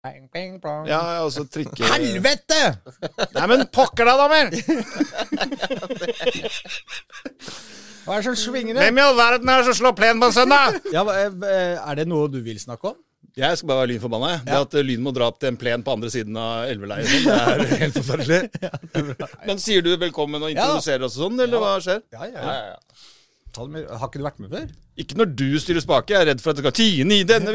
Bang, bang, bang. Ja, altså trikke... Helvete! Nei, men pokker da, damer! Hva er det som svinger? det? Hvem i all verden er det som slår plen på en søndag? Ja, eh, er det noe du vil snakke om? Jeg skal bare være lynforbanna. Ja. Det at eh, Lyn må dra opp til en plen på andre siden av elveleiet, sånn, det er helt forferdelig. Men sier du velkommen og introduserer oss og sånn, eller hva skjer? Ja, ja, ja. Ta det med. Har ikke du vært med før? Ikke når du styrer spake. Jeg er redd for at det skal tine i denne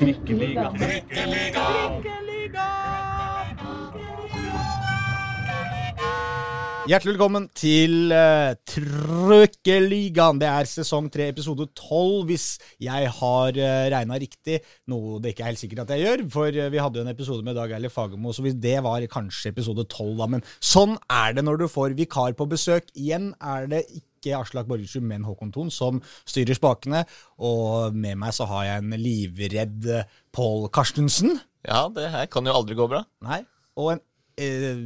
destruct. Hjertelig velkommen til uh, Trøkkeligaen. Det er sesong tre, episode tolv, hvis jeg har uh, regna riktig. Noe det ikke er helt sikkert at jeg gjør, for uh, vi hadde jo en episode med Dag Eilif Fagermo, så hvis det var kanskje episode tolv, da. Men sånn er det når du får vikar på besøk. Igjen er det ikke Aslak Borgersrud, men Håkon Thon som styrer spakene. Og med meg så har jeg en livredd Pål Karstensen. Ja, det her kan jo aldri gå bra. Nei. Og en eh,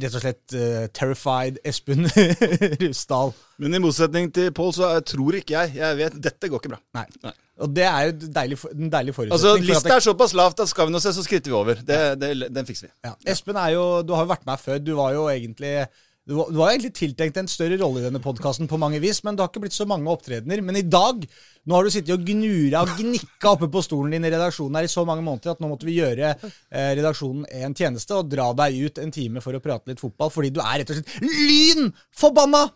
rett og slett eh, terrified Espen Rusdal. Men i motsetning til Pål, så tror ikke jeg. Jeg vet dette går ikke bra. Nei. Nei. Og det er jo et deilig, en deilig forutsetning. Altså, Lista er såpass lavt at skal vi nå se, så skritter vi over. Det, det, den fikser vi. ja. Espen er jo Du har jo vært med her før. Du var jo egentlig du var, du var egentlig tiltenkt en større rolle i denne podkasten på mange vis, men det har ikke blitt så mange opptredener. Men i dag nå har du sittet og gnura og gnikka oppe på stolen din i redaksjonen her i så mange måneder at nå måtte vi gjøre eh, redaksjonen en tjeneste og dra deg ut en time for å prate litt fotball, fordi du er rett og slett lyn forbanna!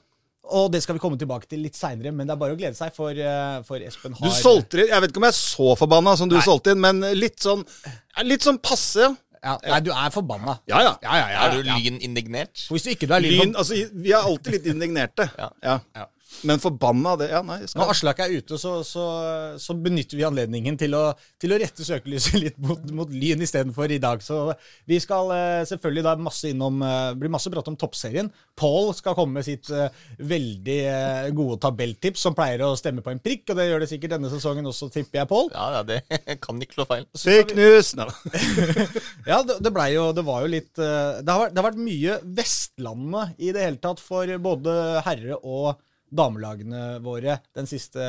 Og det skal vi komme tilbake til litt seinere, men det er bare å glede seg, for, eh, for Espen Du solgte inn Jeg vet ikke om jeg er så forbanna som du Nei. solgte inn, men litt sånn Litt sånn passe. Ja. Nei, du er forbanna. Ja, ja. Ja, ja, ja, Er du lynindignert? Hvis du ikke du er lyn, Lyn, altså, vi er alltid litt indignerte. Ja. Ja. Men forbanna, det Ja, nei. Når Skal. Aslak er ute, så, så, så benytter vi anledningen til å, til å rette søkelyset litt mot, mot Lyn istedenfor i dag. Så vi skal eh, selvfølgelig da masse innom eh, blir masse prat om toppserien. Paul skal komme med sitt eh, veldig gode tabelltips, som pleier å stemme på en prikk. Og det gjør det sikkert denne sesongen også, tipper jeg, Paul. Ja, ja, det kan ikke slå feil. Fake news! Nei da. Ja, det, det, ble jo, det var jo litt det har, vært- det har vært mye Vestlandet i det hele tatt for både herre- og damelagene våre den siste,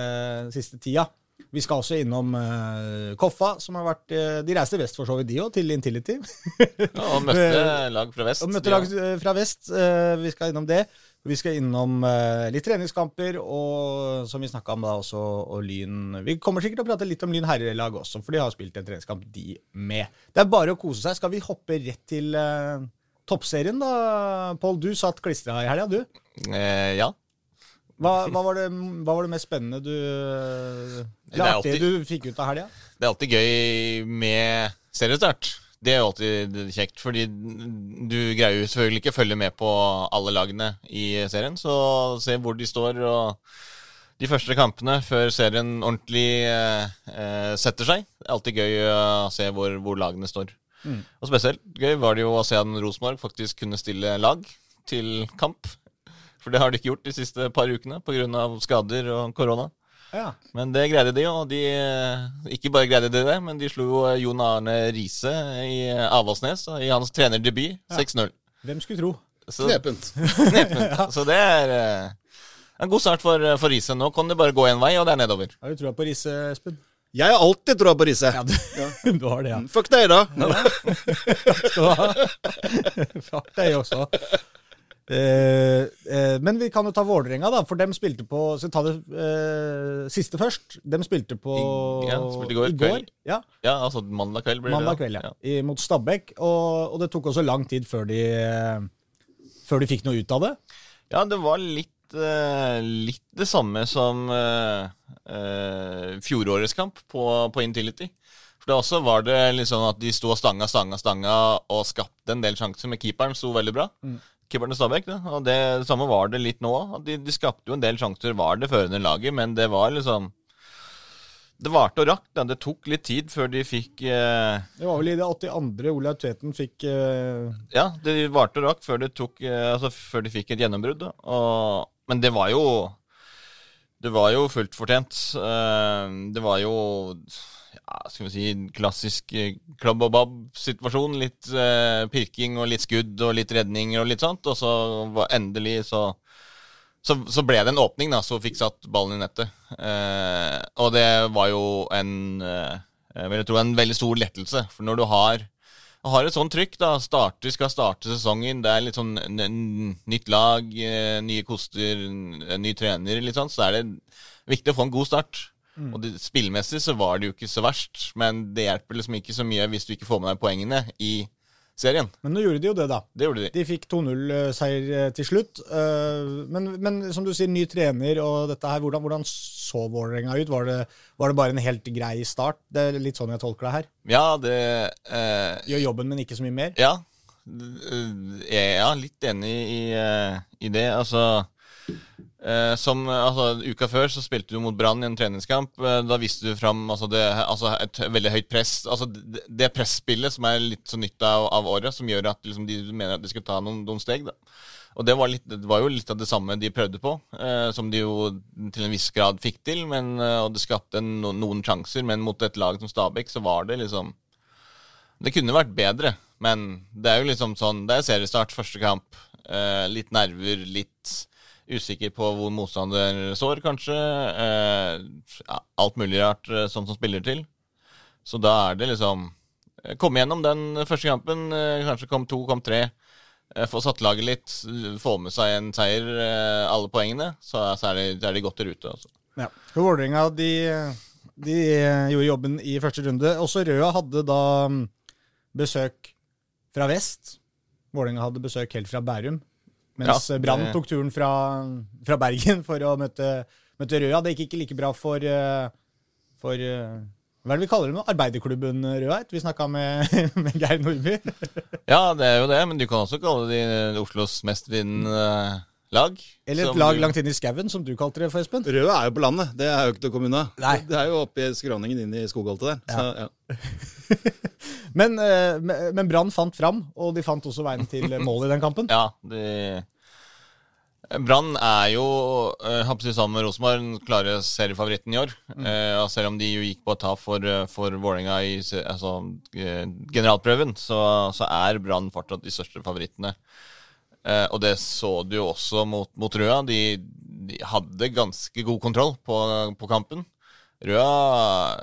siste tida. Vi skal også innom uh, Koffa, som har vært uh, De reiste vest for så vidt, de òg, til Intility. Ja, og møtte lag fra vest. Og møtte lag eh, fra vest. Uh, vi skal innom det. Vi skal innom eh, litt treningskamper, og som vi snakka om da også, og Lyn Vi kommer sikkert til å prate litt om Lyn herrelag også, for de har spilt en treningskamp, de med. Det er bare å kose seg. Skal vi hoppe rett til eh, toppserien, da? Pål, du satt klistra i helga, du. Eh, ja. Hva, hva, var det, hva var det mest spennende du alltid- du fikk ut av helga? Det er alltid gøy med seriestart. Det er jo alltid kjekt, fordi du greier jo selvfølgelig ikke å følge med på alle lagene i serien. Så se hvor de står, og de første kampene før serien ordentlig eh, eh, setter seg. Det er alltid gøy å se hvor, hvor lagene står. Og spesielt gøy var det jo å se at Rosenborg faktisk kunne stille lag til kamp. For det har de ikke gjort de siste par ukene pga. skader og korona. Ja. Men det greide de, og de eh, Ikke bare greide de det, men de slo jo Jon Arne Riise i Avaldsnes i hans trenerdebut 6-0. Hvem skulle tro? Så, Knepent. knepent. Så det er eh, en god start for, for Riise. Nå kan det bare gå én vei, og det er nedover. Har du trua på Riise, Espen? Jeg har alltid troa på Riise. Ja, du, du har det, ja. Fuck deg, da. Fuck deg også. Eh, eh, men vi kan jo ta Vålerenga, da, for dem spilte på Så ta det eh, siste først. Dem spilte på I- ja, spilte i går kveld. Ja, Ja, altså mandag kveld blir det. mandag kveld, ja. I, mot Stabæk. Og, og det tok også lang tid før de eh, Før de fikk noe ut av det. Ja, det var litt, eh, litt det samme som fjorårets kamp på, på Intility. For da også var det liksom at de sto og stanga, stanga, stanga og skapte en del sjanser, men keeperen sto veldig bra. Keeperen til Stabæk. Og det, det samme var det litt nå. De, de skapte jo en del sjanser, var det førende laget, men det var liksom Det varte og rakk. Det tok litt tid før de fikk eh, Det var vel i det 82. Olaug Tveten fikk eh, Ja, det varte og rakk før, de, tok, eh, altså, før de fikk et gjennombrudd. Og, men det var jo Det var jo fullt fortjent. Eh, Det var jo ja, skal vi si klassisk eh, klubb og babb-situasjon. Litt eh, pirking og litt skudd og litt redninger og litt sånt. Og så endelig så så, så ble det en åpning, da, så fikk satt ballen i nettet. Eh, og det var jo en eh, jeg vil tro en veldig stor lettelse. For når du har, har et sånt trykk, da, starter, skal starte sesongen, det er litt sånn nytt lag, eh, nye koster, ny trener, litt sånn, så er det viktig å få en god start. Mm. Og det, Spillmessig så var det jo ikke så verst, men det hjelper liksom ikke så mye hvis du ikke får med deg poengene i serien. Men nå gjorde de jo det, da. Det gjorde De De fikk 2-0-seier eh, til slutt. Eh, men, men, som du sier, ny trener og dette her, hvordan, hvordan så Vålerenga ut? Var det, var det, bare en helt grei start? Det er litt sånn jeg tolker det her. Ja, det... Eh, Gjør jobben, men ikke så mye mer? Ja, jeg er litt enig i, eh, i det. Altså Eh, som, altså, Uka før så spilte du mot Brann i en treningskamp. Eh, da viste du fram altså, det, altså, et veldig høyt press. Altså, det, det presspillet som er litt så nytt av, av året, som gjør at liksom, de mener at de skal ta noen, noen steg. Da. Og det var, litt, det var, jo litt av det samme de prøvde på, eh, som de jo til en viss grad fikk til. Men, eh, og det skapte no, noen sjanser, men mot et lag som Stabæk så var det liksom Det kunne vært bedre, men det er jo liksom sånn Det er seriestart, første kamp. Eh, litt nerver, litt Usikker på hvor motstander sår, kanskje. Eh, alt mulig rart sånn som spiller til. Så da er det liksom eh, Komme gjennom den første kampen. Eh, kanskje kom to, kom tre. Få satt laget litt. Få med seg en seier, alle poengene. Så er, de, er, de, godt i rute. Altså. Ja. Vålerenga de, de, gjorde jobben i første runde. Også Røa hadde da mm, besøk fra vest. Vålerenga hadde besøk helt fra Bærum. Mens ja, Brann tok turen fra, fra, Bergen for å møte, møte, Røa. Det gikk ikke like bra for, eh, for eh, hva er det vi kaller det nå? Arbeiderklubben Rødheit? Vi snakka med, med, Geir Nordby. ja, det er jo det, men du kan også kalle det Oslos mest vinnende lag. Eller et lag langt inn i skauen, som du kalte det for Espen. Rød er jo på landet, det er jo ikke til å komme unna. Nei. Det er jo oppi skråningen inn i skogholtet der. Så, ja. men eh, men Brann fant fram, og de fant også veien til mål i den kampen. ja, de... Brann er jo uh, sammen med Rosenborg den klare seriefavoritten i år. Mm. Eh, selv om de jo gikk på et tap for, for Vålerenga i altså, generalprøven, så, så er Brann fortsatt de største favorittene. Eh, og det så du jo også mot, mot Røa. De, de, hadde ganske god kontroll på, på kampen. Røa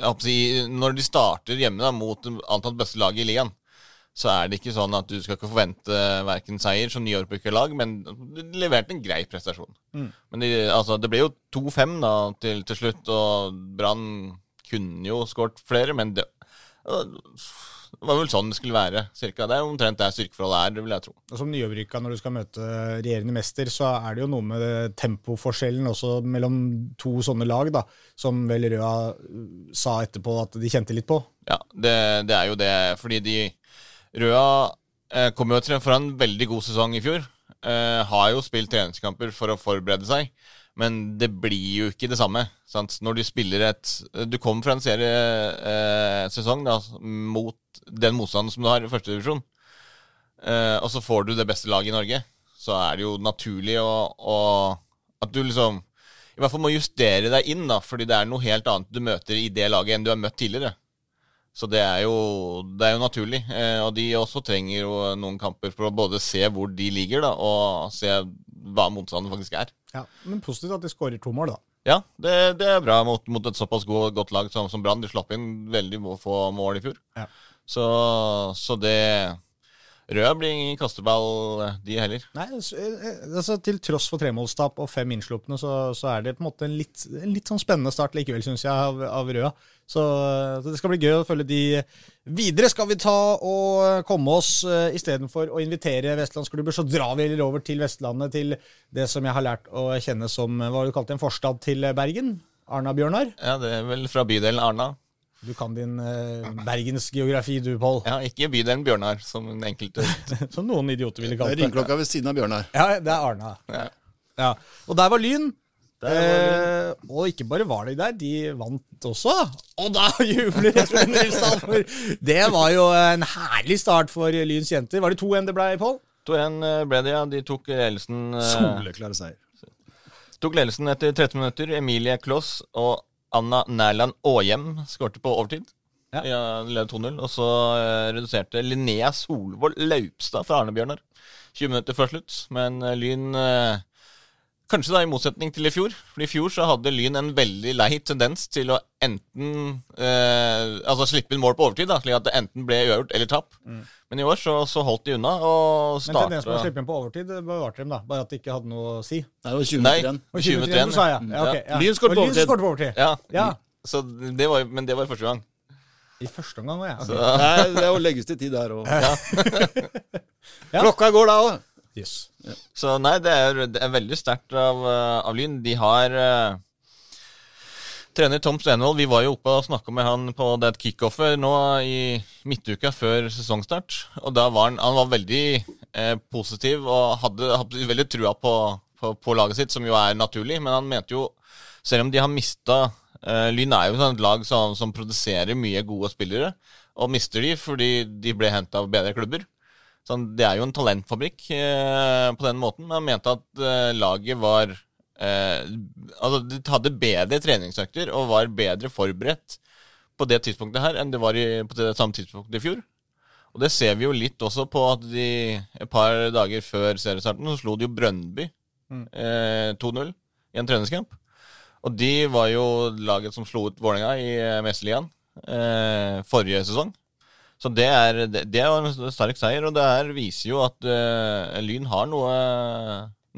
Når de starter hjemme da, mot antatt beste lag i ligaen, så er det ikke sånn at du skal ikke forvente verken seier som nyårbrukerlag, men de leverte en grei prestasjon. Mm. Men de, altså, det ble jo 2-5 til, til, slutt, og Brann kunne jo skåret flere, men det, det var vel sånn det skulle være. Cirka. Det er omtrent der styrkeforholdet er, det vil jeg tro. Og Som nyopprykka når du skal møte regjerende mester, så er det jo noe med tempoforskjellen også mellom to sånne lag, da, som vel Røa uh, sa etterpå at de kjente litt på. Ja, det, det er jo det. Fordi de Røa eh, kom jo for en veldig god sesong i fjor. Eh, har jo spilt treningskamper for å forberede seg. Men det blir jo ikke det samme. Sant? Når du spiller et Du kommer fra en seriesesong eh, mot den motstanden som du har i førstedivisjon, eh, og så får du det beste laget i Norge, så er det jo naturlig å, å, at du liksom i hvert fall må justere deg inn, da, fordi det er noe helt annet du møter i det laget enn du har møtt tidligere. Så det er jo, det er jo naturlig. Eh, og de også trenger jo noen kamper for å både se hvor de ligger, da, og se hva motstanden faktisk er. Ja, Men positivt at de skårer to mål, da. Ja, det, det er bra mot, mot, et såpass god, godt lag som, som Brann. De slapp inn veldig få mål i fjor. Ja. Så, så det Rød blir ingen kasteball, de heller. Nei, eh, altså Til tross for tremålstap og fem innslupne, så, så, er det på en måte en litt, en litt sånn spennende start likevel, syns jeg, av, av Røa. Så, så, det skal bli gøy å følge de videre. Skal vi ta og komme oss uh, istedenfor å invitere vestlandsklubber, så drar vi over til Vestlandet, til det som jeg har lært å kjenne som hva du kalte en forstad til Bergen. Arna-Bjørnar? Ja, det er vel fra bydelen Arna. Du kan din eh, bergensgeografi, du, Pål. Ja, ikke bydelen Bjørnar, som en enkelte Som noen idioter ville kalt det. Det er ringeklokka ved siden av Bjørnar. Ja, det er Arna. Ja. ja. Og der var Lyn. Der var lyn. Eh, og ikke bare var de der, de vant også. Og da jubler Espen Nilsdal, for det var jo en herlig start for Lyns jenter. Var det 2-1 det ble, Pål? 2-1 eh, ble det, ja. De tok ledelsen uh, Soleklare seier. Tok ledelsen etter 13 minutter. Emilie Kloss og Anna Nærland Aahjem skårte på overtid. Ja. Ja, leder 2-0. Og så eh, reduserte Linnea Solvold Laupstad fra Arnebjørnar 20 minutter før slutt. Men eh, Lyn eh, Kanskje da i motsetning til i fjor. For i fjor så hadde Lyn en veldig lei tendens til å enten eh, Altså slippe inn mål på overtid, da, slik at det enten ble uavgjort eller tap. Mm. Men i år så, så, holdt de unna og starta Men tendensen på å slippe inn på overtid bevarte dem, da? Bare at det ikke hadde noe å si? Nei, Det var 20 minutter igjen. 20 minutter igjen, sa jeg. Ja, okay, ja. Lyn skåret på overtid. på overtid. Ja. ja. Så det var, men det var i første gang. I første omgang ja. Okay. Nei, det er å legges til tid der òg. Ja. Klokka går da òg. Yes. Ja. Så nei, det er, det er veldig sterkt av, eh, av, Lyn. De har uh, Trener Tom Stenvold, vi var jo oppe og snakka med han på det kickoffet nå i midtuka før sesongstart. Og da var han, han var veldig eh, positiv og hadde, hadde veldig trua på, på, på, laget sitt, som jo er naturlig. Men han mente jo, selv om de har mista eh, Lyn er jo sånn et lag som, som produserer mye gode spillere, og mister de fordi de ble henta av bedre klubber. Sånn, det er jo en talentfabrikk eh, på den måten. Men han mente at eh, laget var eh, Altså, de hadde bedre treningsøkter og var bedre forberedt på det tidspunktet her enn det var i, på det samme tidspunktet i fjor. Og det ser vi jo litt også på at de et par dager før seriestarten så slo de jo Brøndby mm. eh, 2-0 i en treningskamp. Og de var jo laget som slo ut Vålerenga i eh, Mesterligaen eh, forrige sesong. Så det er, det er en sterk seier, og det her viser jo at uh, Lyn har noe,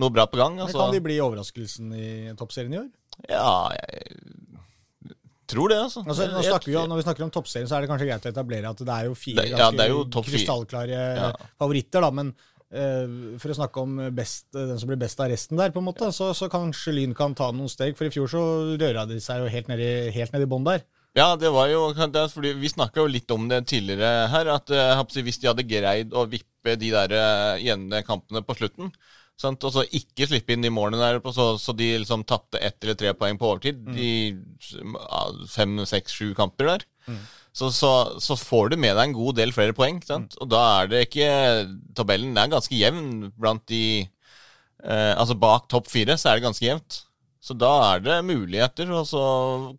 noe, bra på gang. Altså. Men kan de bli overraskelsen i toppserien i år? Ja, jeg tror det, altså. altså vi, når vi snakker om toppserien, så er det kanskje greit å etablere at det er jo fire det, ganske ja, krystallklare ja. favoritter, da. Men uh, for å snakke om best, den som blir best av resten der, på en måte, så, så kanskje Lyn kan ta noen steg. For i fjor så røra de seg jo helt ned i, helt ned i bånn der. Ja, det var jo fordi Vi snakka jo litt om det tidligere her. At uh, hvis de hadde greid å vippe de der uh, kampene på slutten, sant? og så ikke slippe inn de målene der, så, så de liksom tapte ett eller tre poeng på overtid mm. de fem, seks, sju kamper der, mm. så, så, så, får du med deg en god del flere poeng. Sant? Mm. Og da er det ikke Tabellen er ganske jevn blant de uh, Altså bak topp fire så er det ganske jevnt. Så da er det muligheter, og så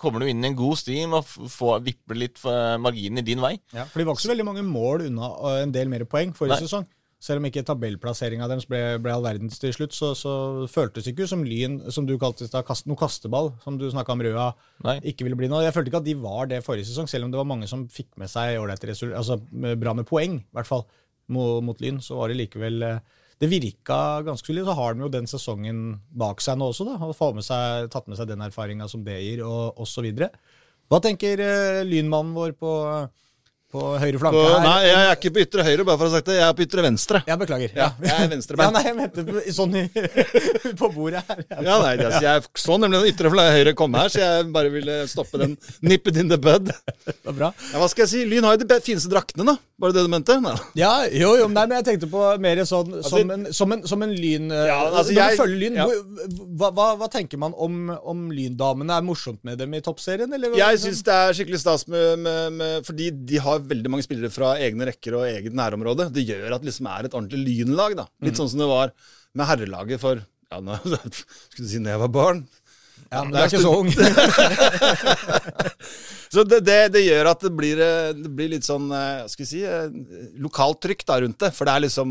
kommer du inn i en god stim og får vippe litt marginen i din vei. Ja, For de var ikke så veldig mange mål unna en del mer poeng forrige Nei. sesong. Selv om ikke tabellplasseringa deres ble, ble all verdens til slutt, så, så føltes det ikke som Lyn, som du kalte det, kast, noe kasteball, som du snakka om Røa, Nei. ikke ville bli noe. Jeg følte ikke at de var det forrige sesong, selv om det var mange som fikk med seg altså, bra med poeng, i hvert fall, mot, mot Lyn. Så var det likevel eh, det virka ganske solid. Så har de jo den sesongen bak seg nå også, da, og med seg, tatt med seg den erfaringa som det gir, og osv. Hva tenker uh, lynmannen vår på på høyre flanke her. Nei, jeg er ikke på ytre høyre, bare for å ha sagt det. Jeg er på ytre venstre. Ja, beklager. Ja, jeg er venstrebeint. ja, nei, jeg mente sånn på bordet her. Ja, nei, det, jeg så nemlig den ytre høyre komme her, så jeg bare ville stoppe den. Nip it in the bud. Det var bra. Ja, hva skal jeg si? Lyn har jo de fineste draktene, da. Var det det du mente? Nei. Ja, jo, jo, nei, men jeg tenkte på mer sånn altså, som, en, som, en, som en lyn eh, ja, altså, følger Lyn, ja. hva, hva, hva, tenker man om, om Lyndamene? Er det morsomt med dem i toppserien? Eller? Jeg syns det er skikkelig stas med, med, med, fordi de har veldig mange spillere fra egne rekker og eget nærområde. Det gjør at det liksom er et ordentlig lynlag. da. Litt mm. sånn som det var med herrelaget for ja, nå, Skulle du si da jeg var barn? Ja, men du er ikke så ung. så det, det, det, gjør at det blir, eh, det blir litt sånn eh, skal vi si, eh, lokalt trykk da rundt det. For det er liksom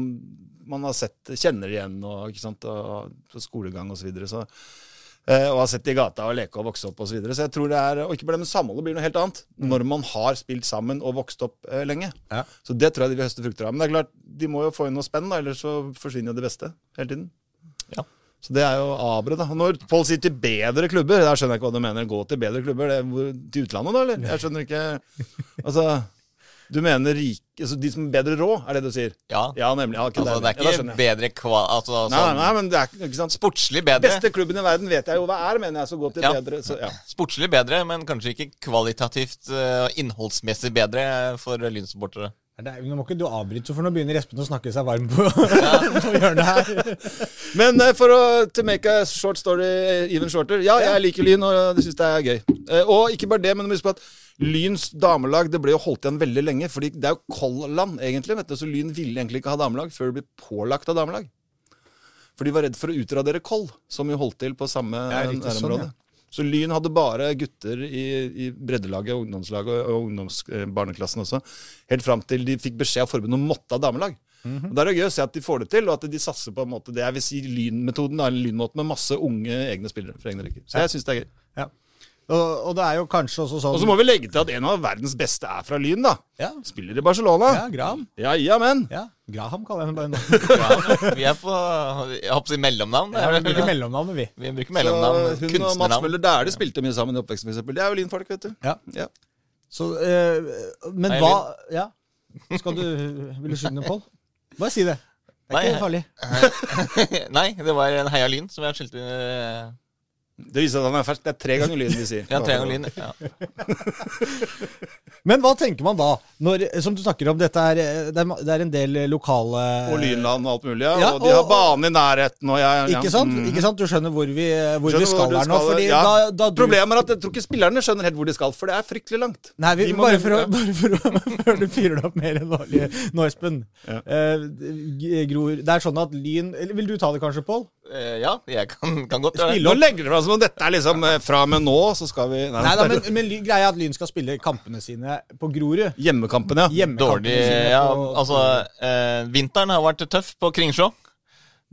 Man har sett, kjenner igjen, og, ikke sant, og, og skolegang osv. Så, videre, så og har sett i gata og leke og vokse opp osv. Så, videre. så jeg tror det er, og ikke bare det, men samholdet blir noe helt annet mm. når man har spilt sammen og vokst opp eh, lenge. Ja. Så det tror jeg de vil høste frukter av. Men det er klart, de må jo få inn noe spenn, da, ellers så forsvinner jo det beste hele tiden. Ja. Så det er jo abre, da. Når folk sier til bedre klubber, da skjønner jeg ikke hva du mener. Gå til bedre klubber. Det, til utlandet, da, eller? Jeg skjønner ikke Altså du mener rik, altså de som har bedre råd, er det du sier? Ja. ja nemlig. Ja, altså, det er ikke ja, bedre kva... Altså, nei, nei, nei, men det er ikke sant? Sportslig bedre. Beste klubben i verden vet jeg jo hva er, mener jeg. Så godt til bedre. Så, Sportslig bedre, men kanskje ikke kvalitativt og uh, innholdsmessig bedre for Lyn-supportere. Nå må ikke du avbryte, for nå begynner Espen å snakke seg varm på, på hjørnet her. Men uh, for å to make a short story even shorter Ja, jeg liker Lyn, og det syns jeg er gøy. Uh, og ikke bare det, men husk på at Lyns damelag det ble jo holdt igjen veldig lenge. fordi det er jo Kolland, egentlig. vet du, Så Lyn ville egentlig ikke ha damelag før det ble pålagt av damelag. For de var redd for å utradere Koll, som jo holdt til på samme nærområde. Sånn, ja. Så Lyn hadde bare gutter i, i breddelaget, ungdomslaget og ungdomsbarneklassen også. Helt fram til de fikk beskjed av forbundet om å måtte ha damelag. Mhm. Og det er det gøy å se at de får det til, og at de satser på en måte det jeg vil si lynmetoden. da, En lynmåte med masse unge egne spillere fra egne rekker. Så jeg syns det er gøy. Ja. Og, og det er jo kanskje også sånn Og så må vi legge til at en av verdens beste er fra Lyn, da. Ja, Spiller i Barcelona. ja Graham. Ja, ja, men. Ja, Graham kaller jeg henne bare nå. Vi er på Jeg håper å si mellomnavn. Ja, vi bruker mellomnavn, mellomnavnet, vi. vi bruker Så mellomnavn. hun og Mats. Møller Dæhlie spilte mye sammen i oppveksten, f.eks. Det er jo Lynfolk, vet du. Ja. Ja. Så, eh, men Hei, hva Ja? Skal du Vil du skynde ned, Pål? Bare si det. Det er Nei, ikke farlig. Nei, det var en Heia Lyn som jeg skilte eh, Det viser at han er fersk. Det er tre ganger lyden de sier. Ja, tre ganger lyden, Ja. Men hva tenker man da, når, som du snakker om, dette er, det er, det er en del lokale Og Lynland og alt mulig. Ja. Ja, og de har og- bane i nærheten. Og jeg, ja. Ikke sant? Mm. Ikke sant? Du skjønner hvor vi, hvor Skjønner vi skal du her nå. Fordi ja. da, da du, Problemet er at jeg tror ikke spillerne skjønner helt hvor de skal, for det er fryktelig langt. Nei, vi, bare, for å, bare for å Før du fyrer det opp mer enn vanlig nå, Espen. Ja. Eh, Gror Det er sånn at Lyn eller Vil du ta det kanskje, Pål? Eh, ja, jeg kan, kan godt Spille og legge det fra som dette er liksom eh, fra og med nå, så skal vi Nei, Nei da, men, men greia er at Lyn skal spille kampene sine på Grorud. Hjemmekampene, ja. Hjemmekampene Dårlig sine Ja, på, altså eh, Vinteren har vært tøff på Kringsjå.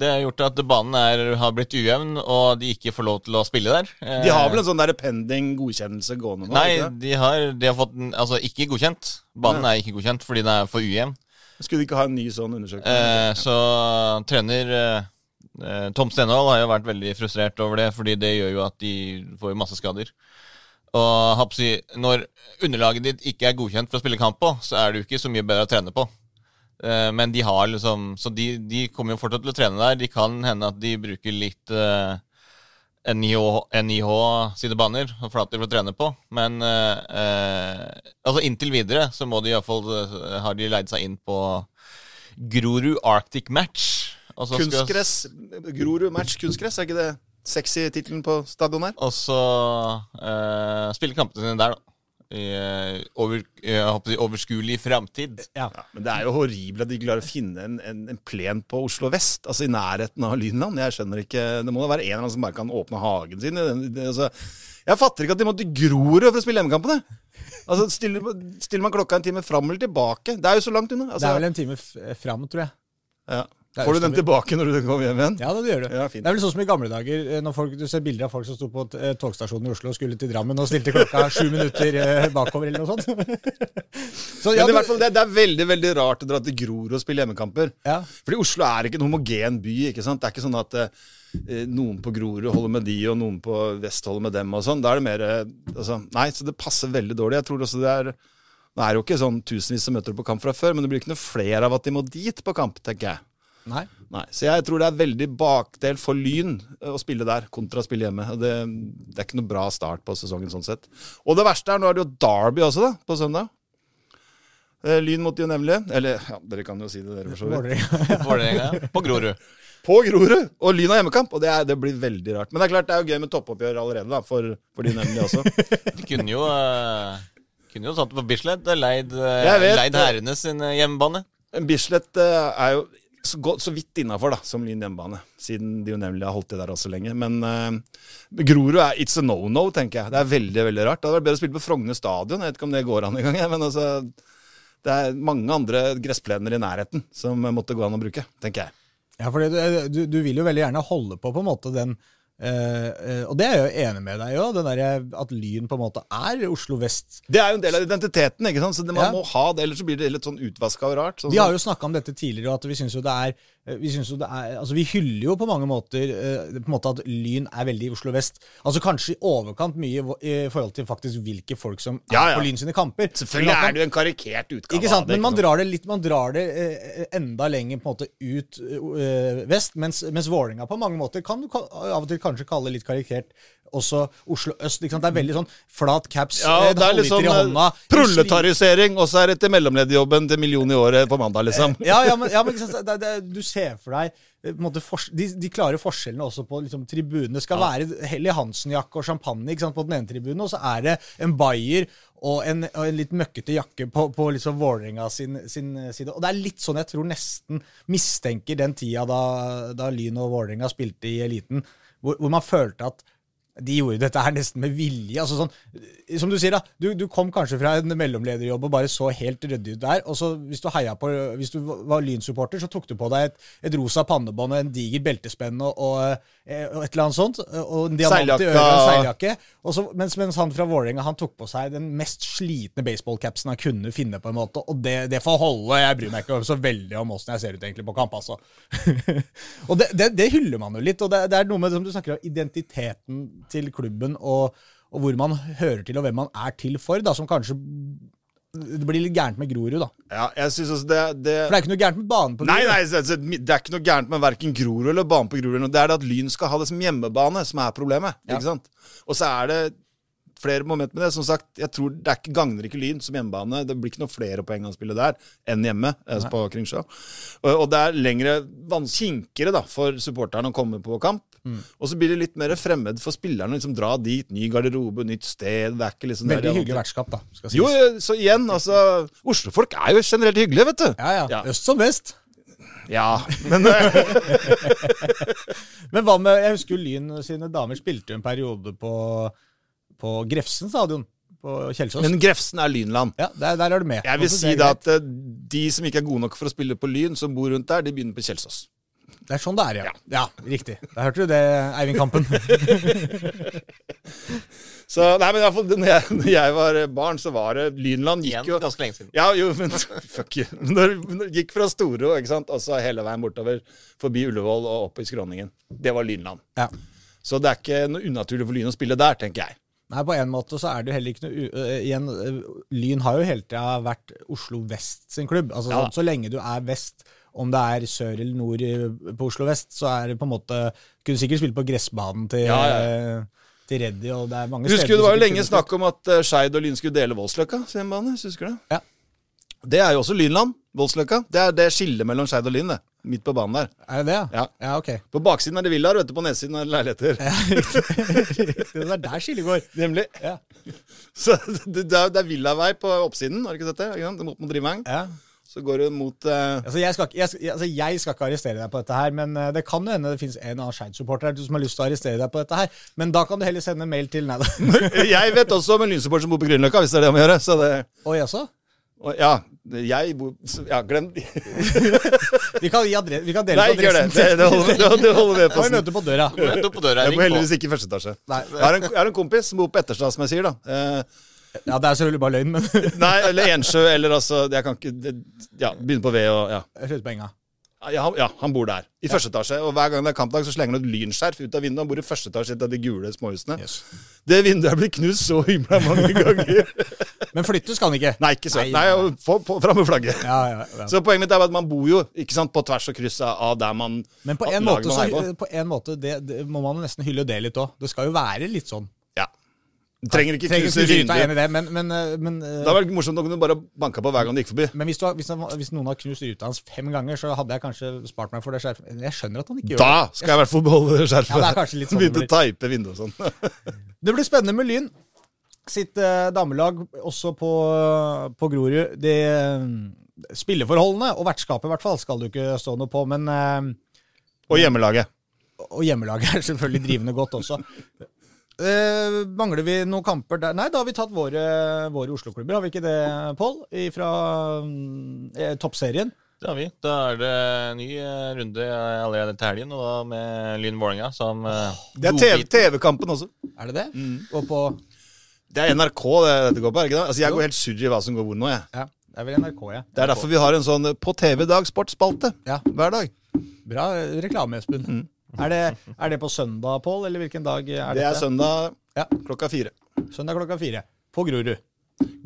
Det har gjort at banen er, har blitt ujevn, og de ikke får lov til å spille der. Eh, De har vel en sånn der pending godkjennelse gående nå? Nei, ikke de har, de har fått den Altså, ikke godkjent. Banen er ikke godkjent fordi den er for ujevn. Skulle de ikke ha en ny sånn undersøkelse? Eh, så trener eh, eh, Tom Stenvold har jo vært veldig frustrert over det, fordi det gjør jo at de får masse skader. Og hapsi, når underlaget ditt ikke er godkjent for å spille kamp på, så er det jo ikke så mye bedre å trene på. Eh, men de har liksom Så de, de kommer jo fortsatt til å trene der. De kan hende at de bruker litt eh, NIH, NIH sine baner og flater for å trene på. Men eh, eh, altså inntil videre så må de iallfall uh, Har de leid seg inn på Grorud Arctic Match. Og så skal- Kunstgress. Grorud match kunstgress, er ikke det sexy tittelen på stadion her? Og så eh, spille kampene sine der, da. I eh, over, jeg håper si overskuelig framtid. ja. Ja, men det er jo horribelt at de klarer å finne en, en, en plen på Oslo vest, altså i nærheten av Lynland. Jeg skjønner ikke Det må da være en eller annen som bare kan åpne hagen sin. Det, det, altså, jeg fatter ikke at de måtte Grorud for å spille hjemmekampene. Altså, stiller, stiller man klokka en time fram eller tilbake? Det er jo så langt unna. Det Altså, er vel en time f fram, tror jeg. ja. Det Får du den tilbake når du kommer hjem igjen? Ja, det gjør du. Ja. Det er vel sånn som i gamle dager, eh, når folk, du ser bilder av folk som sto på eh, togstasjonen i Oslo og skulle til Drammen og stilte klokka sju minutter eh, bakover eller noe sånt. Så ja, det, er, det, det er veldig veldig rart å dra til Grorud og spille hjemmekamper. ja. Fordi Oslo er ikke en homogen by. ikke sant? Det er ikke sånn at eh, noen på Grorud holder med de, og noen på Vest holder med dem. og sånn. Da er det mer altså, Nei, så det passer veldig dårlig. Jeg tror også det er Nå er det jo ikke sånn tusenvis som møter opp på kamp fra før, men det blir ikke noe flere av at de må dit på kamp, tenker jeg. Nei. Nei, Så jeg tror det er veldig bakdel for Lyn eh, å spille der kontra å spille hjemme. Det, det er ikke noe bra start på sesongen sånn sett. Og det verste er, nå er det jo Derby også, da, på søndag. Eh, Lyn mot de nevnlige. Eller ja, dere kan jo si det, dere, for så vidt. Vålerenga. På Grorud. På Grorud! Og Lyn har hjemmekamp. Og det, er, det blir veldig rart. Men det er klart det er jo gøy med toppoppgjør allerede, da, for, for de nevnelige også. De kunne jo uh, Kunne jo tatt det på Bislett. Leid, leid det. herrene sin hjemmebane. Bislett er jo så, godt, så vidt innafor som Lyn hjemmebane, siden de jo nemlig har holdt det der også lenge. Men uh, Grorud er it's a no-no, tenker jeg. Det er veldig veldig rart. Det hadde vært bedre å spille på Frogner stadion. Jeg vet ikke om det går an engang. Men altså, det er mange andre gressplener i nærheten som måtte gå an å bruke, tenker jeg. Ja, for du, du vil jo veldig gjerne holde på på en måte den eh, eh, Og det er jeg jo enig med deg i at Lyn på en måte er Oslo vest. Det er jo en del av identiteten, ikke sant? så det, man Ja. må ha det, ellers så blir det litt sånn utvaska og rart. Sånn Vi har jo snakka om dette tidligere, og at vi syns jo det er eh, vi, jo det er, altså vi hyller jo på mange måter eh, på en måte at Lyn er veldig Oslo vest. Altså Kanskje i overkant mye i forhold til faktisk hvilke folk som er Ja, ja. på Lyn sine kamper. Selvfølgelig er det jo en karikert utgave Ikke sant, det. men man drar det litt Man drar det eh, enda lenger på en måte ut eh, vest, mens, mens Vålerenga på mange måter kan du av og til kanskje kalle litt karikert også Oslo øst. Det er veldig sånn flat caps, Ja, eh, det er litt halvliter sånn i hånda. eh, proletarisering, og så er det til mellomlederjobben til million i året på mandag, liksom. Ja, ja, men, ja, men det, det, du ser for deg eh, måte, for, de, de klarer forskjellene også på liksom, tribunene. Skal være Helly Hansen-jakke og champagne sant, på den ene tribunen, og så er det en Bayer og en, og en litt møkkete jakke på, på liksom Vålerenga sin, sin side. Og det er litt sånn jeg tror nesten mistenker den tida da, da Lyn og Vålerenga spilte i eliten, hvor, hvor man følte at de gjorde dette her nesten med vilje. altså sånn, Som du sier, da. Du, du kom kanskje fra en mellomlederjobb og bare så helt ryddig ut der. og så Hvis du heia på, hvis du var Lyn-supporter, så tok du på deg et, et rosa pannebånd og en diger beltespenn og, og, eh, og et eller annet sånt. Og en diamant i øret og en seiljakke. Og så, mens, mens han fra Vålerenga han tok på seg den mest slitne baseballcapsen han kunne finne. på en måte, Og det, det får holde. Jeg bryr meg ikke så veldig om åssen jeg ser ut egentlig på kamp. altså. og det, det, det hyller man jo litt. og det, det er noe med som du snakker om, identiteten til klubben og, og hvor man hører til og hvem man er til for, da, som kanskje det blir litt gærent med Grorud, da. Ja, jeg synes også det, det For det er ikke noe gærent med banen på Grorud. nei, nei, det er ikke noe gærent med verken Grorud eller banen på Grorud. Det er det at Lyn skal ha det som hjemmebane som er problemet. Ja. ikke sant? Og så er det flere moment med det. Som sagt, jeg tror det er ikke, gagner ikke Lyn som hjemmebane. Det blir ikke noe flere poeng å spille der enn hjemme eh, på Kringsjå. Og, og det er lengre, kinkere da, for supporterne å komme på kamp. Mm. Og så blir det litt mer fremmed for spillerne å liksom, dra dit. Ny garderobe, nytt sted. Det er ikke liksom Veldig der- hyggelig vertskap, da. skal sies. Jo, så igjen, altså Oslo-folk er jo generelt hyggelige, vet du. Ja, ja. Ja. Øst som vest. Ja, men Men hva med Jeg husker jo Lyn sine damer spilte en periode på, på Grefsen stadion på Kjelsås. Men Grefsen er Lynland. ja, der, der er du med. Jeg vil si det da at eh, de som ikke er gode nok for å spille på Lyn, som bor rundt der, de begynner på Kjelsås. Det er sånn det er, ja. Ja, riktig. Da hørte du det, Eivind Kampen. Så, nei, men i hvert fall, når jeg, når jeg var barn, så var det Lynland gikk jo ganske lenge siden. Ja, jo, men fuck you. Når, når det gikk fra Storo ikke sant? og så hele veien bortover forbi Ullevål og opp i Skråningen. Det var Lynland. Ja. Så det er ikke noe unaturlig for Lyn å spille der, tenker jeg. Nei, på en måte så er det jo heller ikke noe u øh, Igjen, Lyn har jo hele tida vært Oslo Vest sin klubb. Altså Ja. sånn, Så lenge du er vest, om det er sør eller nord i- på Oslo vest, så er det på en måte Kunne sikkert spille på gressbanen til, Ja, ja. Reddy, og det er mange Husker steder du det var jo lenge snakk om at uh, Skeid og Lyn skulle dele Voldsløkka sin bane? Husker du det? Ja. Det er jo også Lynland. Voldsløkka. Det er det skillet mellom Skeid og Lyn, det. Midt på banen der. Er det det, ja? Ja. Ja, ok. På baksiden er det villaer, og vet du, på nedsiden er det leiligheter. Ja, riktig. det er der skillet går. Nemlig. Ja. Så det, det er, det er villavei på oppsiden, har du ikke sett det? Ikke? Mot, mot Drivang. Ja. Så går du mot uh... Altså jeg, skal, ikke- jeg, altså jeg skal ikke arrestere deg på dette her, men uh, det kan jo hende det finnes en annen Skeid-supporter som har lyst til å arrestere deg på dette her. Men da kan du heller sende en mail til Nei da. Jeg vet også om en lynsupporter som bor på Grünerløkka, hvis det er det å gjøre. Så det Oi, jaså? Ja, jeg bor Ja, glem Vi kan, adre- vi kan dele Nei, på gjør det. adressen. Det, det holder, det, det holder med på. vi møte på døra. På døra. Jeg bor heldigvis ikke i første etasje. Nei. Jeg har en, jeg har en kompis som bor på Etterstad, som jeg sier, da. Eh, Ja, det er selvfølgelig bare løgn, men nei, eller Ensjø, eller altså Jeg kan ikke det, Ja, begynne på V og Ja. jeg på enga. Ja, ja, han bor der. I første etasje. Og hver gang det er kampdag, så slenger han et lynskjerf ut av vinduet. Han bor i første etasje et av de gule småhusene. Yes. Det vinduet er blitt knust så himla mange ganger. Men flytte skal han ikke. Nei, ikke så. Nei, Nei, få fram med flagget. Ja, ja, ja. Så poenget mitt er at man bor jo ikke sant, på tvers og kryss av der man Men på en måte, så, på. på en måte det, det må man nesten hylle det litt òg. Det skal jo være litt sånn. Trenger ikke Trenger knuse ruta. enig i det, men, men, eh, men, eh, Det hadde vært morsomt om du bare banka på hver gang du gikk forbi. men hvis, du hvis, hvis noen har knust ruta hans fem ganger, så hadde jeg kanskje spart meg for det skjerfet. Jeg skjønner at han ikke gjør Da skal jeg i hvert fall beholde det skjerfet. Ja, det er kanskje litt sånn det Begynte å teipe vinduet og sånn. Det blir spennende med Lyn. Sitt eh, damelag også på, på Grorud. De spilleforholdene, og vertskapet i hvert fall, skal du ikke stå noe på. Men, Og hjemmelaget. og hjemmelaget er selvfølgelig drivende godt også. Eh, mangler vi noen kamper der? Nei, da har vi tatt våre, våre Oslo-klubber, har vi ikke det, Pål? Fra eh, toppserien. Det har vi. Da er det ny eh, runde allerede til helgen, og da med Lyn Vålerenga som uh, Det er TV-kampen TV-kampen også. Er det det? Og på Det er NRK det dette går på, er det ikke det? Altså, jeg går helt surr i hva som går hvor nå, jeg. Ja, det er vel NRK, ja. Det er derfor vi har en sånn På TV-dag sportsspalte Ja, hver dag. Bra reklame, Espen. Er, det, er det på søndag, Pål, eller hvilken dag er Det Det er søndag Ja. klokka fire. Søndag klokka fire. På Grorud.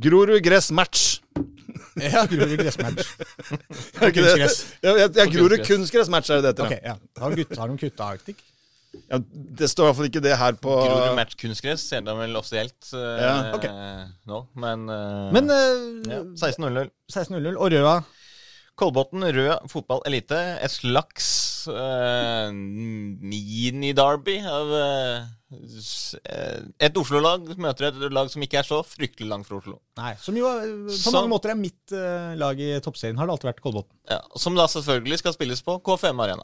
Grorud gress match. Ja, Grorud gressmatch. Kunstgress. Ja, ja, ja, Grorud kunstgress. kunstgress match er det det heter. Ok, ja. Har, gutt, har de kutta Arctic? Ja, det står i hvert fall ikke det her på Grorud Match kunstgress ser de vel offisielt uh, Ja, ok. nå, men, uh, Men ja, uh, 16.00. 16.00 og Røa Kolbotn rød fotball elite. Et slags uh, mini-derby av eh, eh, et Oslo-lag møter et lag som ikke er så fryktelig langt fra Oslo. Nei, som jo eh, på Som- mange måter er mitt eh, lag i toppserien. Har det alltid vært Kolbotn. Ja, som da selvfølgelig skal spilles på KFM Arena.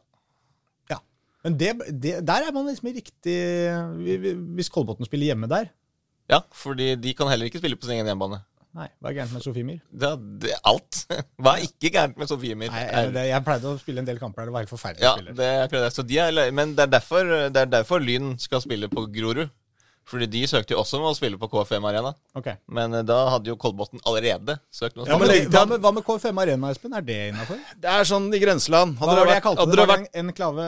Ja. Men det, det, der er man liksom i riktig vi- vi- Hvis Kolbotn spiller hjemme der Ja, fordi de kan heller ikke spille på sin egen hjemmebane. Nei, hva er gærent med Sofiemyr? Det, er- det er alt. Hva er ikke gærent med Sofiemyr? Nei, jeg, jeg pleide å spille en del kamper der det var helt forferdelig Ja, spiller. det. Så de er, men det er, derfor, det er derfor Lyn skal spille på Grorud. Fordi de søkte jo også om å spille på KFM Arena. Okay. Men eh, da hadde jo Kolbotn allerede søkt Noe Ja, men hva med, hva med KFM Arena, Espen? Er det innafor? Det er sånn i grenseland. Hva var det det jeg kalte hadde det? det det vært en, en klave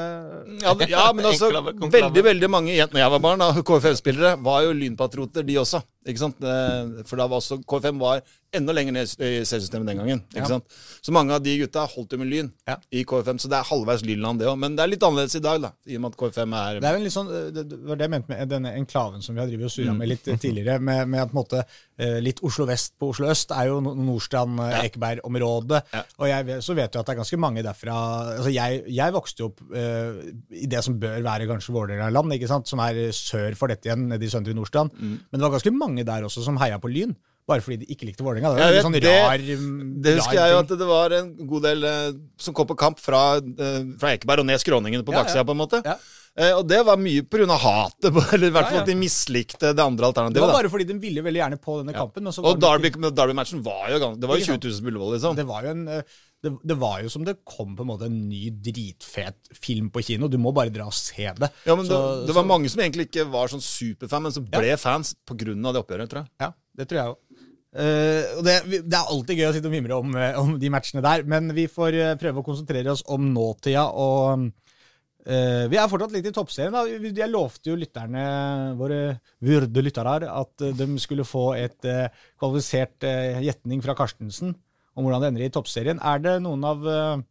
ja, ja, men også veldig veldig mange når jeg var barn, KFM-spillere, var jo lynpatrioter, de også. Ikke sant? Eh, For da var også KFM var enda lenger ned i selsystemet den gangen. Ikke Ja. sant? Så mange av de gutta holdt jo med Lyn Ja. i KFM, så det er halvveis Lynland, det òg. Men det er litt annerledes i dag, da, i og med at KFM er Det er jo litt sånn, det det var det jeg mente med denne enklaven som vi har drevet og Mm. surra med litt eh, tidligere. Med, med at på en måte eh, litt Oslo vest på Oslo øst er jo Nor- Nordstrand-Ekeberg-området. Ja. Og jeg så vet du at det er ganske mange derfra altså Jeg, jeg vokste jo opp uh, i det som bør være kanskje Vålerenga-land, som er sør for dette igjen, nede i Søndre Nordstrand. Mm. Men det var ganske mange der også som heia på Lyn. Bare fordi de ikke likte Vålerenga. Det sånn det- Det husker jeg jo at det var en god del eh, som kom på kamp fra, eh, fra Ekeberg og ned skråningene på Ja, ja. på en måte. Ja. Eh, og det var mye pga. hatet, eller i hvert fall at de mislikte det andre Det var alternativet. da. bare fordi de ville veldig gjerne på denne kampen. Og Derby- Derby-matchen var jo ganske Det var jo 20 000 på Ullevål, liksom. Det var jo en eh, det, det var jo som det kom på en måte en ny dritfet film på kino. Du må bare dra og se det. Ja, men Så- det, det var så- mange som egentlig ikke var sånn superfan, men som ble fans på grunn av det oppgjøret, tror jeg. Ja, det tror jeg òg. og det, det er alltid gøy å sitte og mimre om, eh, om de matchene der, men vi får eh, prøve å konsentrere oss om nåtida. og uh, Vi er fortsatt litt i toppserien. da. Jeg lovte jo lytterne, våre vurde lyttere, at de skulle få et uh, kvalifisert gjetning fra Karstensen om hvordan det ender i toppserien. Er det noen av eh,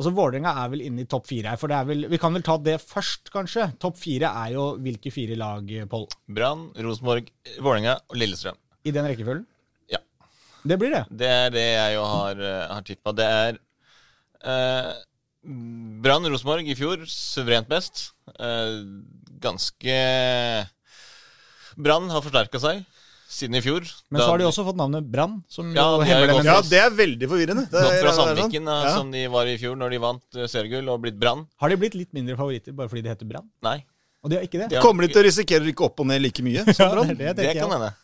Altså, Vålerenga er vel inne i topp fire her. for det er vel, Vi kan vel ta det først, kanskje. Topp fire er jo hvilke fire lag, Pål? Brann, Rosenborg, Vålerenga og Lillestrøm. I den rekkefølgen? Ja. Det blir det. Det er det jeg jo har, eh, har tippa. Det er eh, Brann Rosenborg i fjor, suverent best. Eh, ganske Brann har forsterka seg siden i fjor. Men Da så har de også fått navnet Brann, Ja, de Ja, det er veldig forvirrende. Det, er, fra sånn. Sandviken, Ja. som de var i fjor når de vant eh, seriegull, og blitt Brann. Har de blitt litt mindre favoritter bare fordi de heter Brann? Nei. Og de har ikke det? Ja. Kommer de til å risikere å rykke opp og ned like mye? som Ja, Brann? det det, Det kan hende.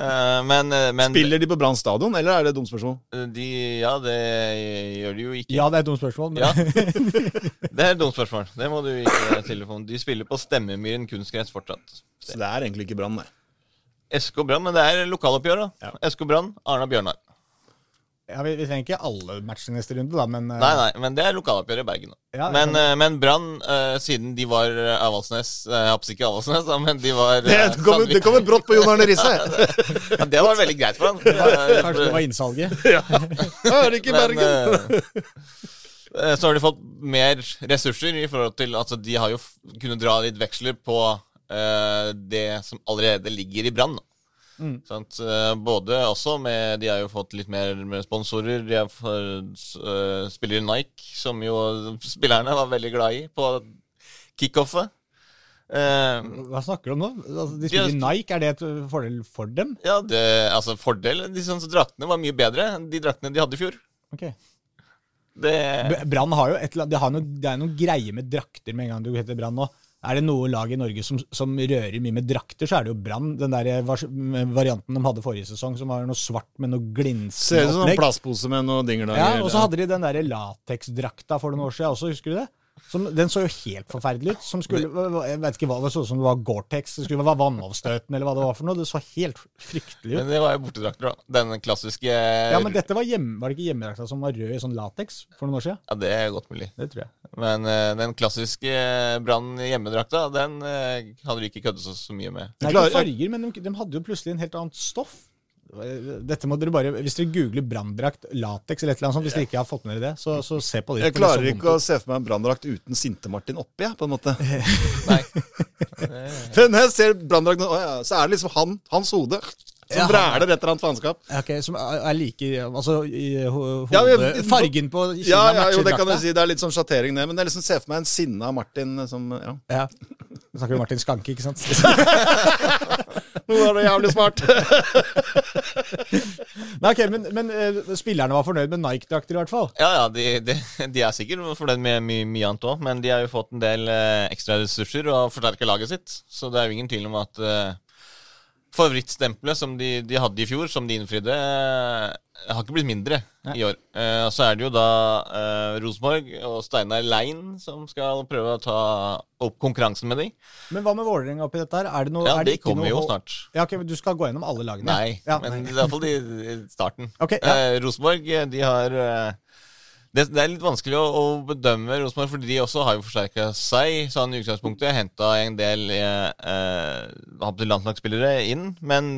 Uh, men, eh, men Spiller de på Brann stadion, eller er det et dumt spørsmål? de Ja, det gjør de jo ikke. Ja, det er et dumt spørsmål. Men Ja. Det er et dumt spørsmål. Det må du ikke telefon. De spiller på Stemmemyren kunstgress fortsatt. Så det er egentlig ikke Brann, nei. SK Brann, men det er lokaloppgjør, da. Ja. SK Brann, Arna Bjørnar. ja, vi, vi trenger ikke alle matchene neste runde, da, men eh, Nei, nei, men det er lokaloppgjør i Bergen. Ja, Men, ja. eh, men Brann, uh, siden de var Avaldsnes håper ikke Avaldsnes, da, men de var Det, eh, kommer, det kommer brått på Jon Arne Risse! Ja, det var veldig greit for han. Kanskje det var innsalget. Ja. Er det ikke i Bergen? eh, så har de fått mer ressurser i forhold til Altså, de har jo kunnet dra litt veksler på det som allerede ligger i Brann. Mm. Eh, Både også med De har jo fått litt mer sponsorer. De har for, uh, spiller i Nike, som jo spillerne var veldig glad i på kickoffet. Uh, Hva snakker du om nå? Altså, de De spiller i Nike, er det et fordel for dem? ja, det, altså fordel De sånne draktene var mye bedre enn de draktene de hadde i fjor. Ok. Det Brann har jo et, eller annet- det er noen greier med drakter med en gang du heter Brann nå. Er det noe lag i Norge som, som rører mye med drakter, så er det jo Brann. Den der varianten de hadde forrige sesong, som var noe svart med noe glinsende opplegg. Ser ut som en opplegg. plastpose med noe dingler. Ja, og så hadde de den der lateksdrakta for noen år siden også, husker du det? Som, den så jo helt forferdelig ut. Som skulle, jeg vet ikke hva, det så ut som det var Gore-Tex, det skulle være vannavstøtende eller hva det var for noe. Det så helt fryktelig ut. Men det var jo bortedrakter, da. Den klassiske Ja, men dette var, hjemme, var det ikke hjemmedrakta som var rød i sånn lateks for noen år siden? Ja, det er godt mulig. Det tror jeg. Men uh, den klassiske Brann hjemmedrakta, den uh, hadde de ikke køddet så, så mye med. Nei, ikke farger, men de, de hadde jo plutselig en helt annet stoff. Dette må dere bare, Hvis dere googler branndrakt, lateks eller et eller annet sånt, hvis dere ikke har fått med dere det, så, så se på det. Jeg klarer det ikke å se for meg en branndrakt uten Sinte-Martin oppi, jeg, på en måte. Nei. For når jeg ser branndrakten, så er det liksom han, hans hode som Ja. vræler et eller annet faenskap. Okay, ok, Som er like Altså i hodet Ja, men- Fargen på kinna Ja, ja, jo, det kan du si. Det er litt sånn sjattering, det. Men jeg liksom ser for meg en sinna Martin som Ja. Ja. Nå snakker om Martin Skanke, ikke sant? Nå var det jævlig smart. Nei, ok, Men, men eh, spillerne var fornøyd med Nike-drakter, i hvert fall. Ja, ja, de, de, de er sikkert fornøyd med mye, mye annet òg, men de har jo fått en del eh, ekstra ressurser og forsterka laget sitt. Så det er jo ingen tvil om at eh, favorittstempelet som de, de hadde i fjor, som de innfridde, eh, har ikke blitt mindre Nei. i år. Eh, så er det jo da eh, Rosenborg og Steinar Lein som skal prøve å ta opp konkurransen med de. Men hva med Vålerenga oppi dette her? Er det noe, Ja, er det de kommer noe jo snart. Ja, ok, Du skal gå gjennom alle lagene? Nei, Ja, men i hvert fall i starten. Okay, ja. eh, Rosenborg, eh, de har eh, det, det er litt vanskelig å, å bedømme Rosenborg, for de også har jo forsterka seg. Sånn i utgangspunktet Henta en del eh, eh, landslagsspillere inn. Men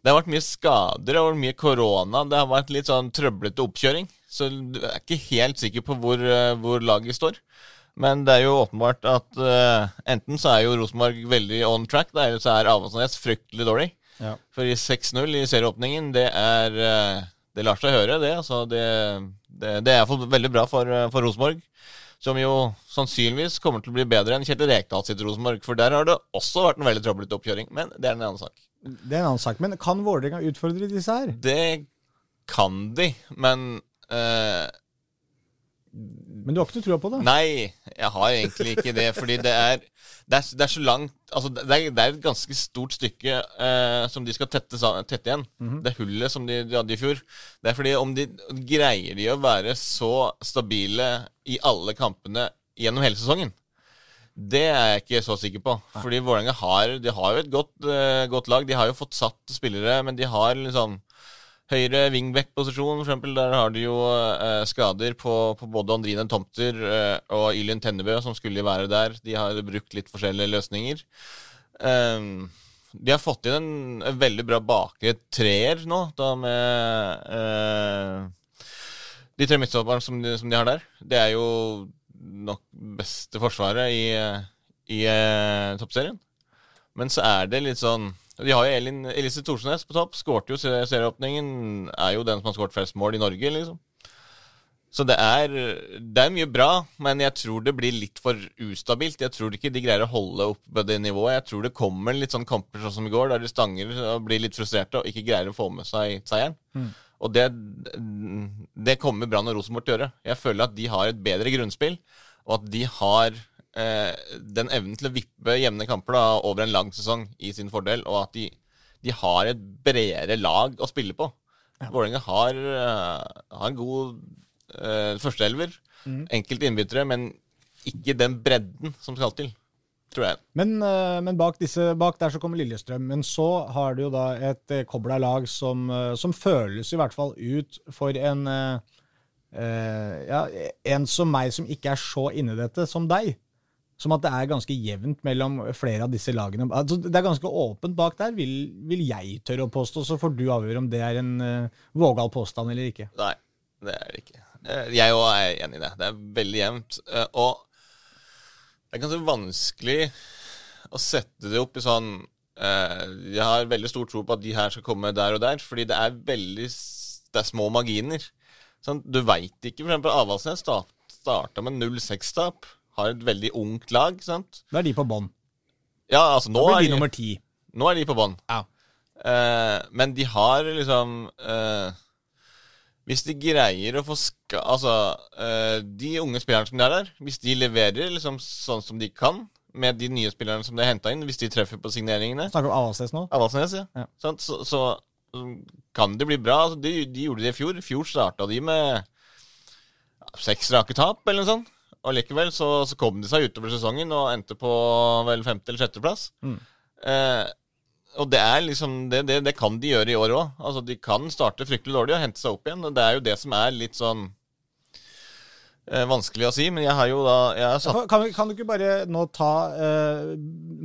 det har vært mye skader og mye korona. Det har vært litt sånn trøblete oppkjøring. Så du er ikke helt sikker på hvor, eh, hvor laget står. Men det er jo åpenbart at uh, enten så er jo Rosenborg veldig on track, da, eller så er Avaldsnes fryktelig dårlig. Ja. For i 6-0 i serieåpningen, det er uh, Det lar seg høre, det. Altså, det, det, det er iallfall veldig bra for, for Rosenborg. Som jo sannsynligvis kommer til å bli bedre enn Kjetil Rekdal sitt Rosenborg. For der har det også vært en veldig trøblete oppkjøring. Men det er en annen sak. Det er en annen sak. Men kan Vålerenga utfordre disse her? Det kan de, men uh, Men du har ikke noe trua på det? Nei, jeg har egentlig ikke det. Fordi det er, det er, det er så langt Altså, det er, det er et ganske stort stykke uh, som de skal tette, tette igjen. Det hullet som de, de hadde i fjor. Det er fordi om de greier de å være så stabile i alle kampene gjennom hele sesongen, det er jeg ikke så sikker på. Fordi Vålerenga har, har jo et godt, uh, godt lag. De har jo fått satt spillere, men de har liksom Høyre wingback-posisjon, eksempel, der har de jo uh, skader på, på både Andrine Tomter uh, og Ylin Tennebø, som skulle være der. De har brukt litt forskjellige løsninger. Um, de har fått inn en, en veldig bra bakre treer nå, da med de tre midtstopperne som, som de har der. Det er jo nok beste forsvaret i, i eh, toppserien. Men så er det litt sånn De har jo Elin, Elise Thorsnes på topp. Skårte jo se- serieåpningen. Er jo den som har skåret flest mål i Norge, liksom. Så det er, det er mye bra, men jeg tror det blir litt for ustabilt. Jeg tror ikke de greier å holde oppe det nivået. Jeg tror det kommer litt sånn kamper sånn som i går, der de stanger og blir litt frustrerte og ikke greier å få med seg seieren. Og det, det kommer Brann og Rosenborg til å gjøre. Jeg føler at de har et bedre grunnspill, og at de har eh, den evnen til å vippe jevne kamper da, over en lang sesong i sin fordel, og at de, de har et bredere lag å spille på. Vålerenga har, eh, har en god eh, førsteelver, enkelte innbyttere, men ikke den bredden som skal til, tror jeg. Men, eh, men bak, disse, bak der så kommer Lillestrøm. Men så har du jo da et uh, kobla lag som, eh, som føles i hvert fall ut for en eh, eh, ja, en som meg som ikke er så inni dette som deg. Som at det er ganske jevnt mellom flere av disse lagene. Altså, det er ganske åpent bak der, vil, vil jeg tørre å påstå. Så får du avgjøre om det er en uh, vågal påstand eller ikke. Nei, det er det ikke. Eh, Jeg òg er enig i det. Det er veldig jevnt. eh, Og det er ganske vanskelig å sette det opp i sånn eh, Jeg har veldig stor tro på at de her skal komme der og der, fordi det er veldig Det er små marginer. Sånn, du veit ikke, for eksempel Avaldsnes sta- starta med 0-6-tap. Har et veldig ungt lag, sant. Da er de på bånn. Ja, altså nå er blir de de, nummer ti. nå er de på bånn. Ja. Eh, men de har liksom eh, Hvis de greier å få ska... Altså, eh, de unge spillerne som de er der, hvis de leverer liksom sånn som de kan, med de nye spillerne som de har henta inn, hvis de treffer på signeringene Snakker om Avaldsnes nå. Avaldsnes, ja. Ja. Sånn, Så, så mm, kan det bli bra. Altså, de, de gjorde det i fjor. I fjor starta de med seks rake tap, eller noe sånt. Og likevel så, så kom de seg utover sesongen og endte på vel femte- eller sjetteplass. Mm. Eh, og det er liksom det, det, det kan de gjøre i år òg. Altså, de kan starte fryktelig dårlig og hente seg opp igjen. Og det er jo det som er litt sånn eh, vanskelig å si. Men jeg har jo da jeg har satt, Kan, kan du ikke bare nå ta eh,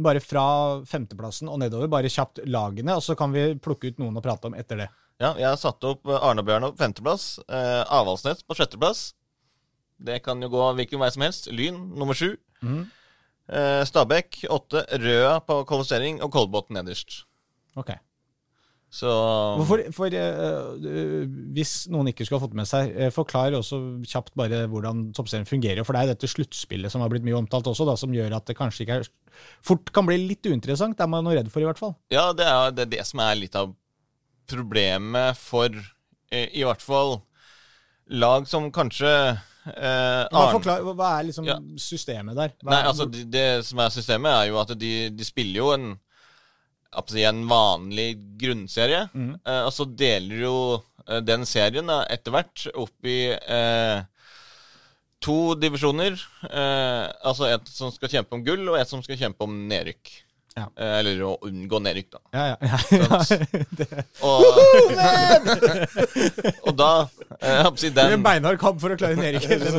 bare fra femteplassen og nedover, bare kjapt lagene, og så kan vi plukke ut noen å prate om etter det. Ja, jeg har satt opp Arnebjørn Arne-Bjørn på femteplass. Eh, Avaldsnes på sjetteplass. Det kan jo gå hvilken vei som helst. Lyn nummer sju. Mhm. Eh, Stabæk åtte. Røa på kvalifisering og Kolbotn nederst. Ok. Så Hvorfor, for eh, eh, Hvis noen ikke skulle ha fått med seg, uh, forklar også kjapt bare hvordan toppserien fungerer. For det er dette sluttspillet som har blitt mye omtalt også, da, som gjør at det kanskje ikke er fort kan bli litt uinteressant. Det er man noe redd for, i hvert fall. Ja, det er det, er det som er litt av problemet for uh, i hvert fall lag som kanskje eh, Hva, Arne- forklar, hva- er liksom Ja. systemet der? Hva Nei, er- altså det, det som er systemet, er jo at de, de spiller jo en en vanlig grunnserie. mm. Eh, og så deler jo eh, den serien etter hvert opp i eh, to divisjoner. Eh, altså et som skal kjempe om gull, og et som skal kjempe om nedrykk. Ja. Eh, eller å unngå nedrykk, da. Ja, ja, ja. det Og, og da eh, jeg håper å blir den, en beinhard kamp for å klare nedrykket.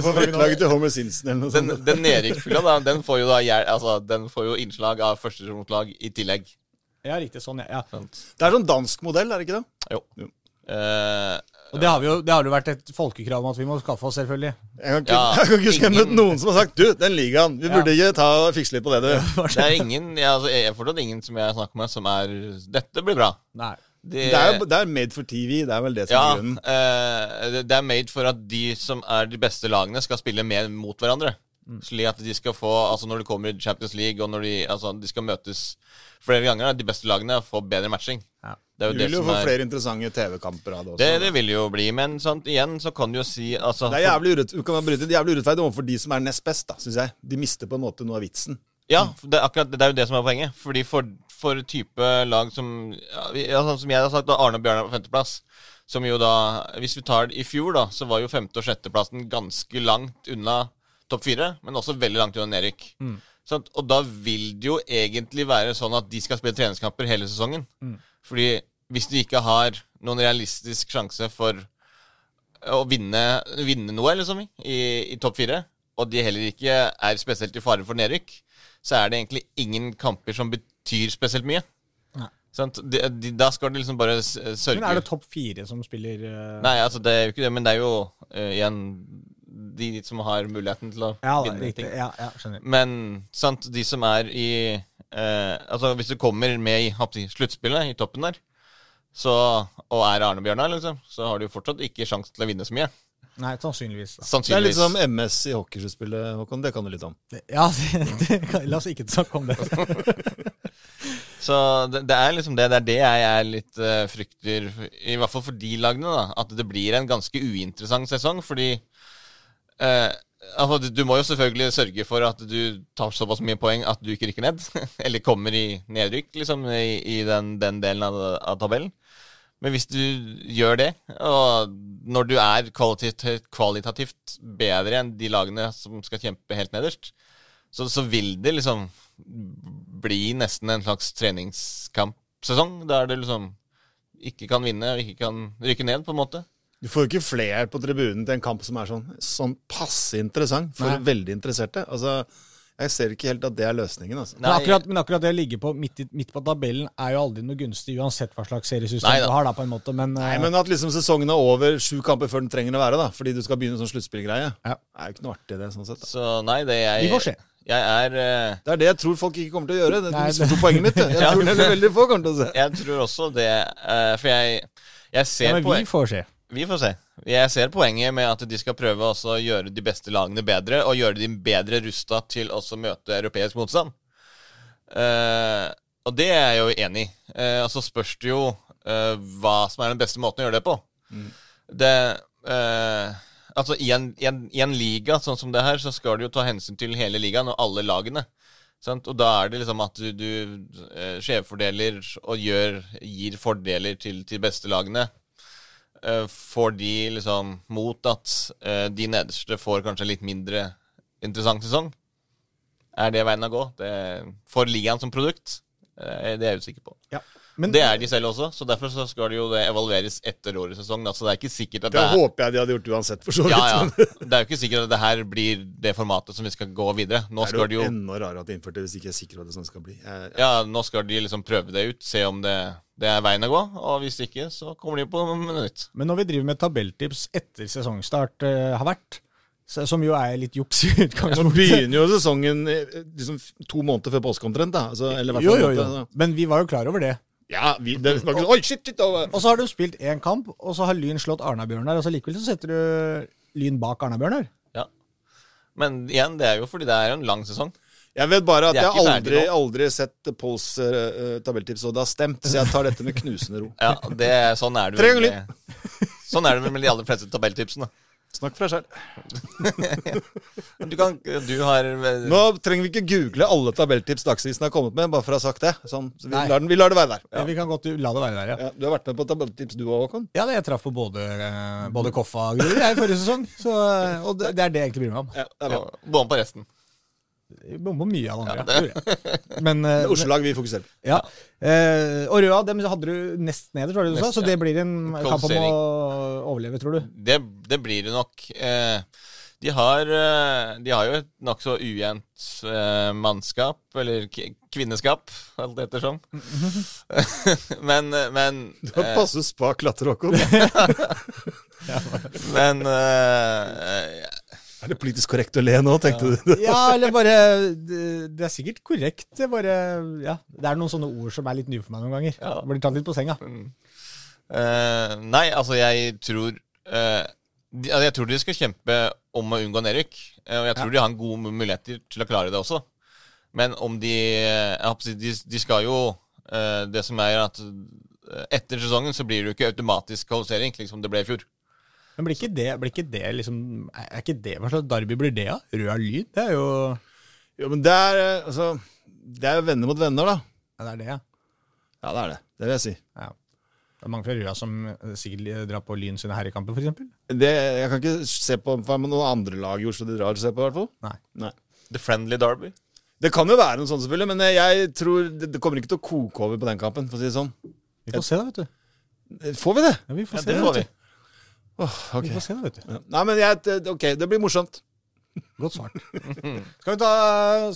den, sånt. den nedrykksfylla, den får jo da altså, den får jo innslag av førstedivisjonslag i tillegg. Ja, riktig. Sånn, ja. ja. Det er sånn dansk modell, er det ikke det? Jo. Jo. Eh, Og det har, vi jo, det har jo vært et folkekrav om at vi må skaffe oss, selvfølgelig. Jeg kan ikke, Ja, jeg kan ikke huske ingen- ingen... noen som har sagt Du, den ligaen, vi burde ikke ta og fikse litt på det, du. det er ingen jeg, altså, jeg er fortsatt ingen som jeg snakker med, som er Dette blir bra. Nei. Det, Det er, det er made for TV, det er vel det som ja, er grunnen. eh, det- det er made for at de som er de beste lagene, skal spille mer mot hverandre. Mm. Slik at de skal få Altså når de kommer i Champions League, og når de, altså, de skal møtes flere ganger, de beste lagene får bedre matching. Ja. Det det vil jo få er flere interessante TV-kamper av det også. det, det vil jo bli, men sant, igjen så kan du jo si altså, Det er jævlig, urett, kan bryte, jævlig urettferdig overfor de som er nest best, da, syns jeg. De mister på en måte noe av vitsen. Ja, det akkurat det er jo det som er poenget. Fordi for, for type lag som ja, sånn Som jeg har sagt, da Arne og Bjørnar på femteplass. Som jo da Hvis vi tar det i fjor, da, så var jo femte- og sjetteplassen ganske langt unna topp fire. Men også veldig langt unna nedrykk. Sant? Og da vil det jo egentlig være sånn at de skal spille treningskamper hele sesongen. Fordi hvis du ikke har noen realistisk sjanse for å vinne, vinne noe, liksom, i, i topp fire, og de heller ikke er spesielt i fare for nedrykk, så er det egentlig ingen kamper som betyr spesielt mye. Sant? De, de, da skal de liksom bare sørge Men er det topp fire som spiller uh... Nei, altså det er jo ikke det, men det er jo uh, igjen de som har muligheten til å Ja, da, vinne riktig. ting. Ja, ja, skjønner. Men sant, de som er i eh, Altså Hvis du kommer med i sluttspillet, i toppen der, så, og er Arne Bjørnar, liksom, så har du jo fortsatt ikke sjanse til å vinne så mye. Nei, sannsynligvis. Da. Det er litt som MS i hockeysluttspillet, Håkon. Det kan du litt om. Ja, det, det, kan- la oss ikke snakke om det. Så det, det er liksom det. Det er det jeg er litt uh, frykter, i hvert fall for de lagene, da. At det blir en ganske uinteressant sesong, fordi eh, altså, du, må jo selvfølgelig sørge for at du tar såpass mye poeng at du ikke rykker ned. Eller kommer i nedrykk, liksom, i, i den, den delen av, av tabellen. Men hvis du gjør det, og når du er kvalitativt, kvalitativt bedre enn de lagene som skal kjempe helt nederst, så, så vil det liksom bli nesten en slags treningskampsesong, der du liksom ikke kan vinne og ikke kan rykke ned, på en måte. Du får jo ikke flere på tribunen til en kamp som er sånn, sånn passe interessant for Nei. veldig interesserte. Altså, jeg ser ikke helt at det er løsningen. Altså. Men akkurat, men akkurat det å ligge på midt, i, midt på tabellen er jo aldri noe gunstig, uansett hva slags seriesystem Nei du har, da, på en måte. Men, Nei, eh, men at liksom sesongen er over sju kamper før den trenger å være, da, fordi du skal begynne sånn sluttspillgreie, Ja. er jo ikke noe artig det, sånn sett. Da. Så nei, det er... vi får se. Jeg er uh... Det er det jeg tror folk ikke kommer til å gjøre. Det, du Nei, misforsto poenget mitt. Jeg Ja. tror er veldig få kommer til å se. Jeg tror også det uh, For jeg, jeg Ja, ser men poeng... vi får se. Vi får se. Jeg ser poenget med at de skal prøve også å gjøre de beste lagene bedre, og gjøre de bedre rusta til også å møte europeisk motstand. Uh, og det er jeg jo enig i. Uh, og så spørs det jo uh, hva som er den beste måten å gjøre det på. Det eh, Altså, i en, i, en, I en liga sånn som det her, så skal du jo ta hensyn til hele ligaen og alle lagene. Sant? Og da er det liksom at du, du skjevfordeler og gjør, gir fordeler til de beste lagene. Eh, får de liksom mot at eh, de nederste får kanskje litt mindre interessant sesong? Er det veien å gå? Det, for ligaen som produkt? Eh, det er jeg usikker på. Ja. Men, Det er de selv også, så derfor så skal det jo det evalueres etter årets sesong. Da, så det er ikke sikkert at Det det er håper jeg de hadde gjort uansett, for så vidt. ja, ja. Det er jo ikke sikkert at det her blir det formatet som vi skal gå videre. Nå Det er de jo jo enda rarere at de innførte det hvis ikke jeg er sikker på hva det sånn skal bli. Jeg, Ja, nå skal de liksom prøve det ut, se om det, det er veien å gå. Og hvis ikke, så kommer de på noe nytt. men når vi driver med tabelltips etter sesongstart uh, har vært, som jo er litt juks i Nå utgangspunktet begynner jo sesongen eh, liksom to måneder før påske omtrent. da. Altså, Jo, jo, jo. altså. Men vi var jo klar over det. Ja, vi, det var ikke sånn Oi, shit, shit! Og så har du spilt én kamp, og så har Lyn slått Arna-Bjørnar, og så likevel så setter du Lyn bak Arna-Bjørnar. Ja. Men igjen, det er jo fordi det er en lang sesong. Jeg vet bare at jeg har aldri, aldri sett Pauls uh, tabelltips, og det har stemt, så jeg tar dette med knusende ro. Ja, det, sånn er det. Tre ganger med- Sånn er det med de aller fleste tabelltipsene. Snakk for deg selv. Du, kan, du har Nå trenger vi ikke google alle tabelltips Dagsavisen har kommet med, bare for å ha sagt det. Sånn, så vi, lar den, vi lar det være der. Ja, vi kan godt la det være der, ja. Ja, du har vært med på tabelltips du òg, Håkon? Ja, det jeg traff på både, eh, både Koffa og Grorud i forrige sesong. Så, eh, og det, det er det jeg egentlig bryr meg om. Ja, det er bra. Bomma på resten. Bommer mye av det andre. Ja, det- gjorde jeg. Men, uh, Oslo-lag vi fokuserer på. Ja. Uh, og Røa dem hadde du nest nederst, var det du sa? Så ja. det blir en kamp om å overleve, tror du? Det, det blir det nok. Uh, de, har, de har jo et nokså ujevnt mannskap, eller k kvinneskap, alt ettersom. men men, Du har passe spak latter, Håkon. men eh, Er det politisk korrekt å le nå, tenkte du? Ja, eller bare Det, det er sikkert korrekt. Det, er bare, ja, det er noen sånne ord som er litt nye for meg noen ganger. Ja. Blir tatt litt på senga. Eh, nei, altså jeg tror uh, de, altså, Jeg tror de skal kjempe om å unngå nedrykk. Uh, og jeg tror de har en god mu- muligheter til å klare det også. Men om de de, de skal jo eh, Det som er at etter sesongen så blir det jo ikke automatisk kvalifisering, slik som det ble i fjor. Men blir ikke det, blir ikke det liksom Er ikke det Hva slags derby blir det, da? Røa lyd? Det er jo Jo, men det er eh, altså Det er jo venner mot venner, da. Ja, det er det, ja. Ja, det er det. Det vil jeg si. ja. Det er mange fra Røa som eh, sikkert drar på Lyn sine herrekamper, f.eks. Det, jeg kan ikke se på hva med noen andre lag i Oslo de drar og ser på, i hvert fall. Nei. Nei. The Friendly Derby. Det kan jo være noe sånt, selvfølgelig, men jeg tror det, det kommer ikke til å koke over på den kampen, for å si det sånn. Vi får se, da, vet du. Får vi det? Ja, vi får Ja, se, det det får vi. Vet okay. Ok. Vi får se, vet du. Ja. Nei, men jeg, det- ok, det blir morsomt. Godt svart. Skal vi, ta,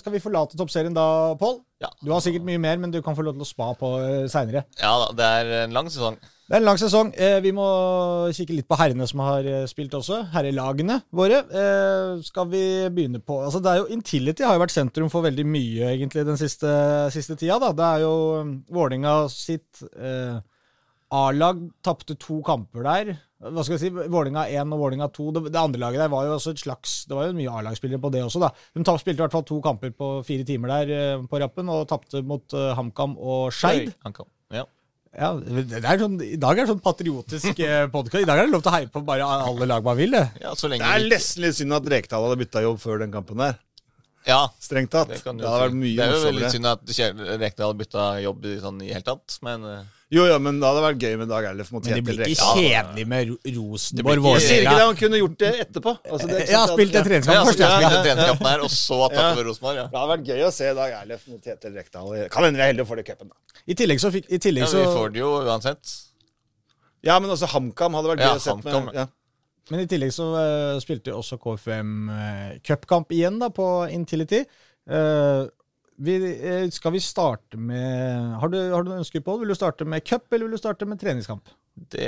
skal vi forlate toppserien da, Pål? Ja. Du har sikkert mye mer, men du kan få lov til å spa på seinere. Ja da, det er en lang sesong. Det er en lang sesong. Eh, vi må kikke litt på herrene som har eh, spilt også. Herrelagene våre. Eh, skal vi begynne på Altså det er jo Intility har jo vært sentrum for veldig mye egentlig den siste, siste tida. da. Det er jo Vålinga sitt eh, A-lag tapte to kamper der. Hva skal jeg si, Vålinga 1 og Vålinga 2. Det, det andre laget der var jo også et slags Det var jo mye A-lagsspillere på det også, da. De tapp, spilte i hvert fall to kamper på fire timer der eh, på rappen, og tapte mot uh, HamKam og Skeid. Ja. Ja, det er sånn, I dag er det sånn patriotisk podkast. I dag er det lov til å heie på bare alle lag man vil. det. ja, så lenge Det er nesten litt synd at Rekdal hadde bytta jobb før den kampen der. Ja, Strengt tatt. det Det, hadde vært mye mye Det er jo veldig synd at Rekdal bytta jobb i, sånn, i hele tatt, men eh, Jo, ja, men da hadde det vært gøy med Dag Eilif mot Men det blir ikke Rekdal. kjedelig med Rosenborg Vålerenga. Jeg sier ikke det, han kunne gjort det etterpå. Altså, det ja, spilt en treningskamp ja, så først. ja, spilt en treningskamp her, og så tatt Ja. over Rosenborg. Ja. Det hadde vært gøy å se Dag Eilif mot Kjetil Rekdal. Kan hende vi er heldige og får det i cupen, da. I tillegg så fikk I tillegg Ja, vi får det jo uansett. Ja, men også HamKam hadde vært gøy Ja, å se med. Ja. Men i tillegg så uh, spilte også KFM uh, cupkamp igjen da på Intility. Uh, vi, eh, skal vi starte med Har du, har du noen ønsker på det? Vil du starte med cup, eller vil du starte med treningskamp? Det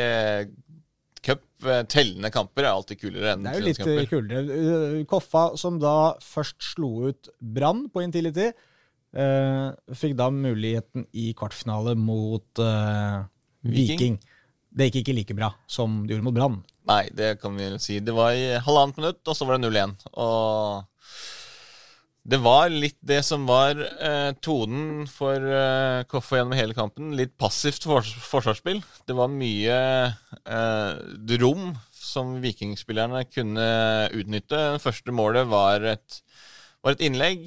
Cup, eh, tellende kamper, er alltid kulere enn Det er jo litt eh, kulere. Eh, Koffa, som da først slo ut Brann på Intility, eh, fikk da muligheten i kvartfinale mot eh, Viking. Viking. Det gikk ikke like bra som det gjorde mot Brann. Nei, det kan vi si. Det var i halvannet minutt, og så var det 0-1. Og det var litt det som var eh, tonen for eh, Koffa gjennom hele kampen. Litt passivt fors forsvarsspill. Det var mye eh, rom som vikingspillerne kunne utnytte. Det første målet var et, var et innlegg.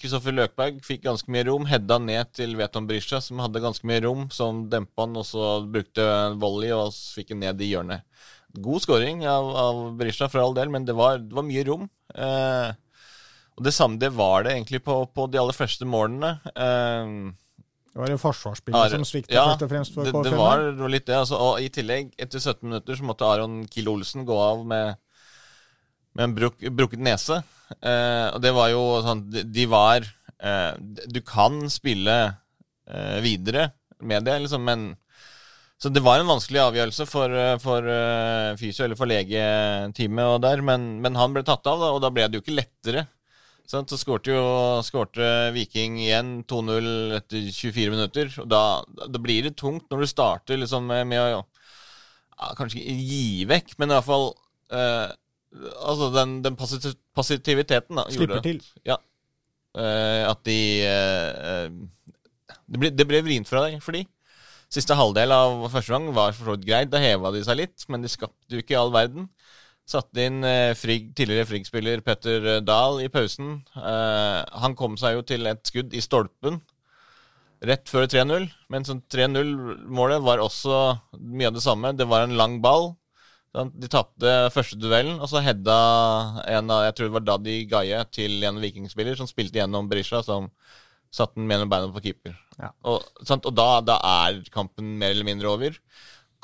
Kristoffer Løkberg fikk ganske mye rom. Hedda ned til Veton Brisja, som hadde ganske mye rom. Som dempa han, og så brukte volley og så fikk han ned i hjørnet. God scoring av, av Brisja for all del, men det var, det var mye rom. Eh, og det samme det var det egentlig på, på de aller første målene. Eh, Det var jo forsvarsspillet Are- som svikta ja, først og fremst for det, KFM. det var litt det. Altså, og i tillegg, etter 17 minutter, så måtte Aron Kiel Olsen gå av med, med en bruk, brukket nese. Eh, og det var jo sånn De, var eh, Du kan spille eh, videre med det, liksom, men Så det var en vanskelig avgjørelse for, eh, for uh, fysio eller for legeteamet og der, men, men han ble tatt av, da, og da ble det jo ikke lettere. Sant? Så skårte jo skårte Viking igjen 2-0 etter 24 minutter. Og da, da blir det tungt når du starter liksom med å ja, Kanskje ikke gi vekk, men i hvert fall eh, Altså den, den passiviteten, da, Slipper til. Ja. Uh, at de eh, eh, det, ble, det ble vrient fra deg for de. Siste halvdel av første gang var for så vidt greit. Da heva de seg litt, men de skapte jo ikke all verden. Satte inn uh, frig, tidligere Frigg-spiller Petter eh, Dahl i pausen. Eh, han kom seg jo til et skudd i stolpen rett før 3-0. Men 3-0-målet var også mye av det samme. Det var en lang ball. De tapte første duellen, og så hedda en av Jeg tror det var Daddy Gaye til en vikingspiller som spilte gjennom Berisha, som satte den mellom beina på keeper. Ja. Og, og da, da, er kampen mer eller mindre over.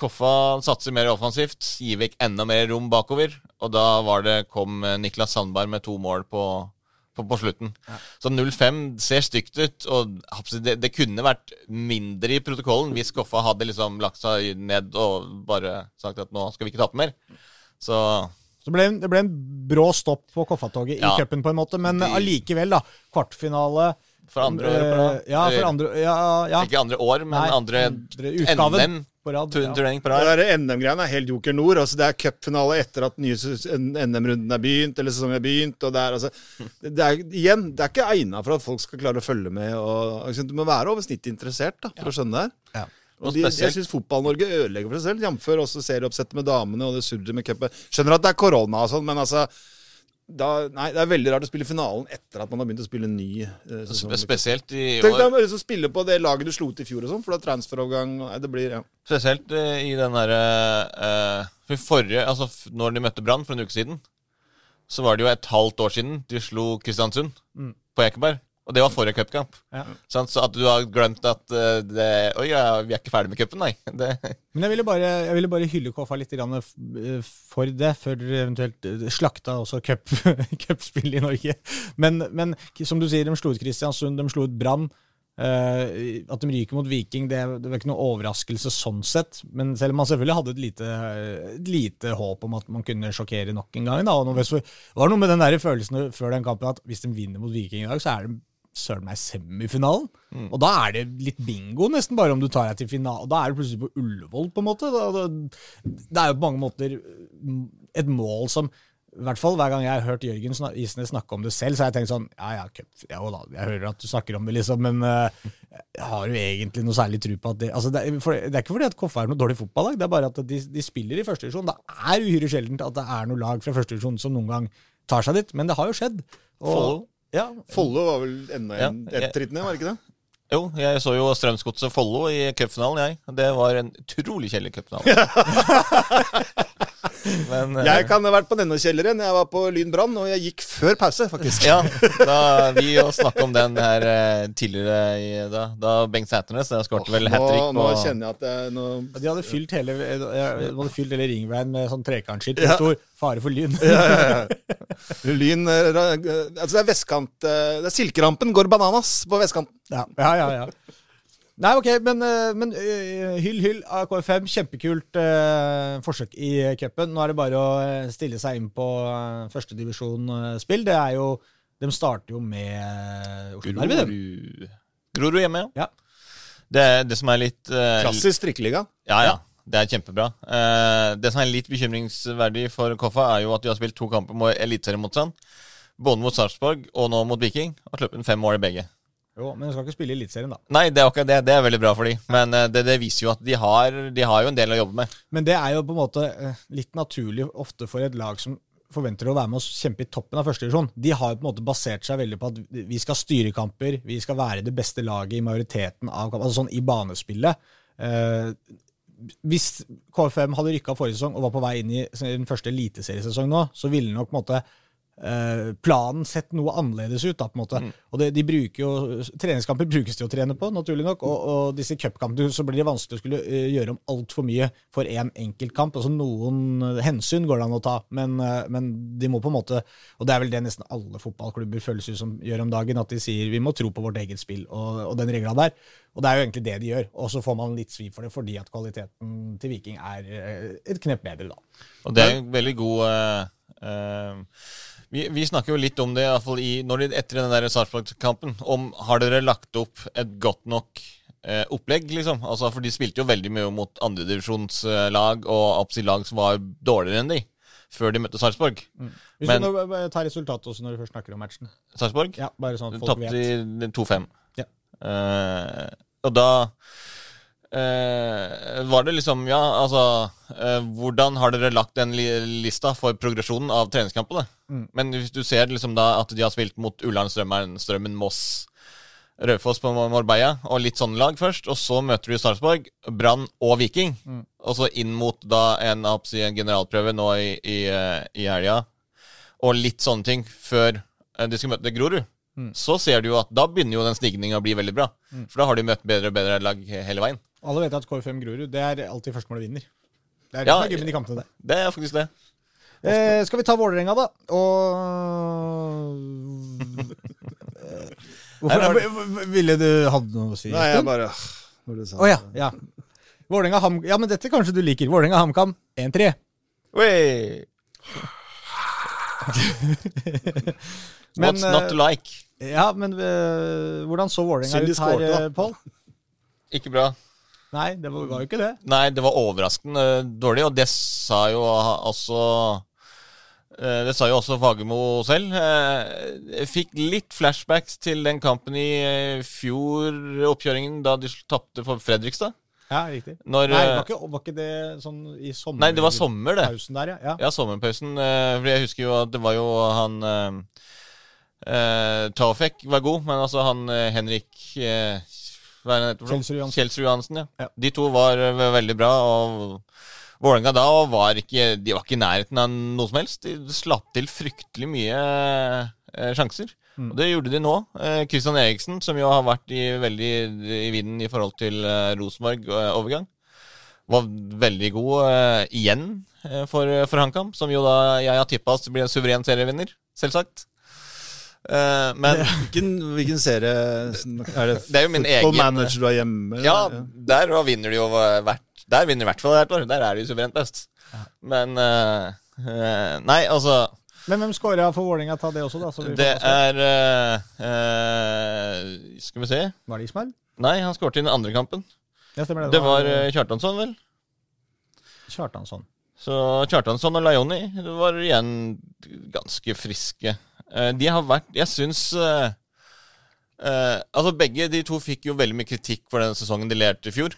Koffa satser mer offensivt, gir vekk enda mer rom bakover. Og da var det, kom Niklas Sandberg med to mål på, på, på slutten. Ja. Så 0-5 ser stygt ut, og det, det, kunne vært mindre i protokollen hvis Koffa hadde liksom lagt seg ned og bare sagt at nå skal vi ikke tape mer. Så så det ble, en, det ble en brå stopp på Koffa-toget i cupen, på en måte, men allikevel, da. Kvartfinale for andre år da? Ja, for andre, ja, ja. Ikke andre år, men Nei, andre, andre NM på rad. Turnering på rad. Det NM-greiene er helt joker nord. Altså, det er cupfinale etter at NM-runden er begynt, eller sesongen er begynt. og det er, altså, det er, igjen, det er ikke egna for at folk skal klare å følge med. Og, du må være over snittet interessert da, for å skjønne det her. Ja. Og de, jeg syns Fotball-Norge ødelegger for seg selv, jf. også serieoppsettet med damene og det surret med cupen. Skjønner at det er korona og sånn, men altså da, nei, Det er veldig rart å spille finalen etter at man har begynt å spille ny eh, sesong. Spesielt i år. Tenk deg å spille på det laget du slo ut i fjor, og sånn, for er transferovergang det blir, ja. Spesielt eh, i den derre eh, forrige Altså, når de møtte Brann for en uke siden, så var det jo et halvt år siden de slo Kristiansund mm. på Ekeberg. Og det var forrige cupkamp. Ja. Så at du har glemt at uh, det, Oi, ja, vi er ikke ferdig med cupen, nei. Det. Men jeg ville bare, jeg ville bare hylle KFA litt for det, før dere eventuelt eh, slakta også cupspill i Norge. Men, men, som du sier, de slo ut Kristiansund, de slo ut Brann. At de ryker mot Viking, det, det, var ikke noe overraskelse sånn sett. Men selv om man selvfølgelig hadde et lite, et lite håp om at man kunne sjokkere nok en gang. Da. Og det var noe med den der følelsen før den kampen at hvis de vinner mot Viking i dag, så er de søren meg semifinalen. Mm. Og da er det litt bingo, nesten, bare om du tar deg til finalen. Da er du plutselig på Ullevål, på en måte. Det er jo på mange måter et mål som i hvert fall Hver gang jeg har hørt Jørgen Isnes snakke om det selv, så har jeg tenkt sånn Ja, ja, cup, ja jeg hører at du snakker om det, liksom, men uh, har du egentlig noe særlig tro på at det altså det, er, for, det, er ikke fordi at Koffa er noe dårlig fotballag, det er bare at de, de spiller i første divisjon. Det er uhyre sjeldent at det er noe lag fra første divisjon som noen gang tar seg dit, men det har jo skjedd. Og, ja. Follo var vel enda en et ett tritt ned, var det ikke det? Jo, jeg så jo Strømsgodset Follo i cupfinalen, jeg. Det var en utrolig kjedelig cupfinale. Men, jeg kan ha vært på denne kjelleren. Jeg var på Lyn Brann, og jeg gikk før pause, faktisk. Ja, da, Vi snakka om den her eh, tidligere i, da, da Bengt Sæternes skåret vel hat trick. Nå, nå kjenner jeg at jeg nå, De hadde fylt hele, de hadde fylt hele ringveien med sånn trekantskilt. Ja. Stor fare for lyn. ja, ja, lyn eh, Altså, det er vestkant eh, Det er Silkerampen går bananas på vestkanten. Ja, ja, ja. ja. Nei, ok, men, eh, men hyll, hyll AKFM. Kjempekult eh, forsøk i cupen. Nå er det bare å stille seg inn på førstedivisjonsspill. Det er jo De starter jo med Oslo Derby, Grorud hjemme, ja. Det, det som er litt uh, Klassisk strikkeliga. Ja, ja. Det er kjempebra. Uh, det som er litt bekymringsverdig for Koffa, er jo at de har spilt to kamper mot eliteseriemotstand. Både mot Sarpsborg og nå mot Viking. Og sluppet inn fem mål i begge. Jo, Men du skal ikke spille i Eliteserien, da. Nei, det er akkurat det. Det er veldig bra for dem. Men uh, det, det, viser jo at de har, de har jo en del å jobbe med. Men det er jo på en måte uh, litt naturlig ofte for et lag som forventer å være med og kjempe i toppen av førstedivisjon. De har jo på en måte basert seg veldig på at vi skal styre kamper, vi skal være det beste laget i majoriteten av kamper, altså sånn i banespillet. Hvis KFM hadde rykka forrige sesong og var på vei inn i den første eliteseriesesong nå, så ville nok på en måte planen sett noe annerledes ut. da, på en måte. Mm. Og det, de bruker jo, Treningskamper brukes til å trene på, naturlig nok. Og, og disse cupkampene så blir det vanskelig å skulle uh, gjøre om altfor mye for én en enkelt kamp. altså Noen uh, hensyn går det an å ta, men, uh, men, de må på en måte Og det er vel det nesten alle fotballklubber føles ut som gjør om dagen, at de sier vi må tro på vårt eget spill og, og den regla der. Og det er jo egentlig det de gjør. Og så får man litt svi for det fordi at kvaliteten til Viking er et knepp bedre, da. Og det er en veldig god vi, vi, snakker jo litt om det, i hvert fall i, når de, etter den der Sarpsborg-kampen. om Har dere lagt opp et godt nok eh, opplegg, liksom? Altså, For de spilte jo veldig mye mot andredivisjonslag og lag som var dårligere enn de, før de møtte Sarpsborg. Mm. Hvis Men, du nå tar resultatet også når du først snakker om matchen. Sarpsborg? Ja, bare sånn at folk vet. Tapte 2-5. Ja. Eh, og da eh, var det liksom Ja, altså uh, Hvordan har dere lagt den li lista for progresjonen av treningskampene? Mm. Men hvis du ser liksom da at de har spilt mot Ullern, Strømmen, Strømmen Moss, Raufoss på Morbeia, og litt sånne lag først, og så møter du Sarpsborg, Brann og Viking. Mm. Og så inn mot da en, si, en generalprøve nå i, i, eh, i helga, og litt sånne ting før de skal møte Grorud. Mm. Så ser du jo at da begynner jo den stigninga å bli veldig bra. Mm. For da har de møtt bedre og bedre lag hele veien. Alle vet at KFM Grorud det er alltid førstemålet vinner. Det er det Ja, det er kampene der. Det er faktisk det. Eh, skal vi ta Vålerenga, da? Og Hvorfor Her Ville du hatt noe å si? Nei, jeg bare Å oh, ja. ja. Vålerenga Ham... Ja, men dette kanskje du liker. Vålerenga HamKam 1-3. Wey. What's not to eh, like? Ja, men uh, hvordan så Vålerenga ut her, eh, Pål? Ikke bra. Nei, det var, var jo ikke det. Nei, det var overraskende dårlig, og det sa jo også eh, Det sa jo også Fagermo selv. Eh, Jeg fikk litt flashbacks til den kampen i eh, fjor, oppkjøringen, da de tapte for Fredrikstad. Ja, riktig. Når, Nei, eh, var ikke, var ikke det sånn i sommer? Nei, det var sommer, det. Pausen der, ja. ja. Ja, sommerpausen. eh, For jeg husker jo at det var jo han eh, eh, Taufek var god, men altså han eh, Henrik eh, Kjelsrud Johansen. Johansen, ja. Ja. De to var eh, veldig bra. og Vålerenga da var ikke De var ikke i nærheten av noe som helst. De slapp til fryktelig mye eh, sjanser. Mm. Og det gjorde de nå. Eh, Christian Eriksen, som jo har vært i, veldig i vinden i forhold til eh, Rosenborg-overgang, var veldig god eh, igjen eh, for, for HamKam, som jo da jeg har tippa blir en suveren serievinner, selvsagt. Eh, men Hvilken, hvilken serie er det? Det er jo min egen På Manager du har hjemme? Ja, eller? der vinner de jo hvert Der vinner de i hvert fall hvert år. Der er de suverent best. Men eh, eh, Nei, altså Men hvem scora for Vålerenga? Ta det også, da. Så vi Det er uh, eh, Skal vi se Var det Ismail? Nei, han skåret i den andre kampen. Ja, det. Det var eh, Kjartansson, vel? Kjartansson. Så Kjartansson og Laioni det var igjen ganske friske. Eh, De har vært Jeg syns uh, Altså, begge de to fikk jo veldig mye kritikk for den sesongen de lærte i fjor.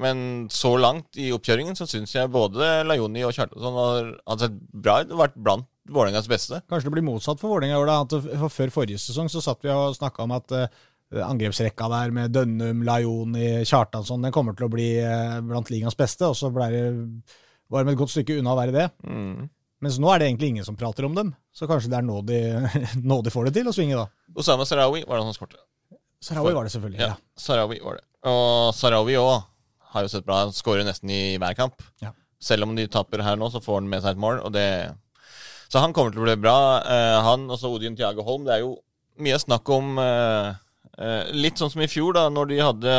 Men så langt i oppkjøringen så syns jeg både Lajoni og Kjartansson har, har sett bra ut og vært blant Vålerengas beste. Kanskje det blir motsatt for Vålerenga i år. for Før forrige sesong så satt vi og snakka om at uh, angrepsrekka der med Dønnum, Lajoni, Kjartansson den kommer til å bli blant ligas beste. Og så ble det, var de et godt stykke unna å være det. Mm. Mens nå er det egentlig ingen som prater om dem. Så kanskje det er nå de, nå de får det til å svinge, da. Osama Sarawi var det han skårte. Sarawi var det selvfølgelig. Ja, Ja. Sarawi var det. Og Sarawi òg har jo sett bra. Han skårer nesten i hver kamp. Ja. Selv om de taper her nå, så får han med seg et mål. Og det så han kommer til å bli bra. Eh, han og så Odin Tiago Holm. Det er jo mye snakk om eh, eh, Litt sånn som i fjor, da når de hadde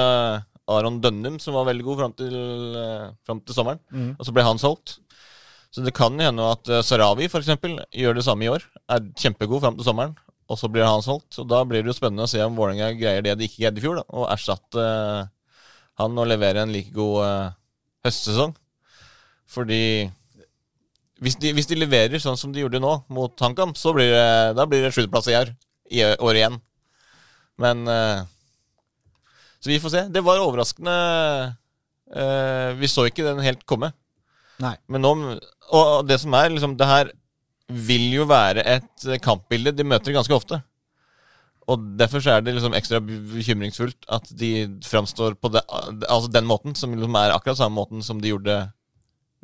Aron Dønnum, som var veldig god fram til, fram til sommeren. Mm. Og så ble han solgt. Så det kan hende at eh, Sarawi eksempel, gjør det samme i år. Er kjempegod fram til sommeren, og så blir han solgt. Og da blir det jo spennende å se om Vålerenga greier det de ikke greide i fjor, da, og erstatte eh, han og levere en like god eh, høstsesong. Fordi hvis de, hvis de leverer sånn som de gjorde nå, mot HamKam, så blir det, da blir det sjuendeplass i år, i år igjen. Men Så vi får se. Det var overraskende. vi så ikke den helt komme. Nei. Men nå, og det som er, liksom, det her vil jo være et kampbilde de møter ganske ofte. Og derfor så er det liksom ekstra bekymringsfullt at de framstår på det, altså den måten, som liksom er akkurat samme måten som de gjorde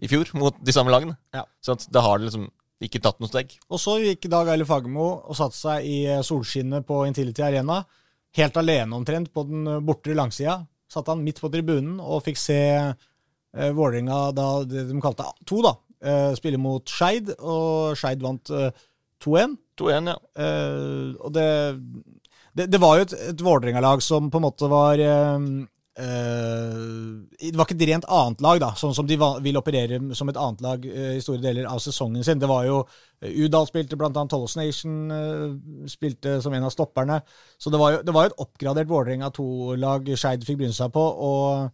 i fjor mot de samme lagene. Ja. Så at da har det liksom ikke tatt noe steg. Og så gikk Dag Eile Fagermo og satte seg i eh, solskinnet på Intility Arena. Helt alene omtrent på den eh, bortre langsida. Satt han midt på tribunen og fikk se eh, Vålerenga, da det de kalte to, da, eh, spiller mot Skeid. Og Skeid vant eh, 2-1. 2-1, ja. Eh, og det, det Det var jo et, et Vålerenga-lag som på en måte var eh, eh, Det var ikke et rent annet lag, da, sånn som de va- vil operere som et annet lag eh, i store deler av sesongen sin. Det var jo Udal spilte blant annet Tollos Nation, spilte som en av stopperne. Så det var jo, det var jo et oppgradert Vålerenga 2-lag Skeid fikk bryne seg på. og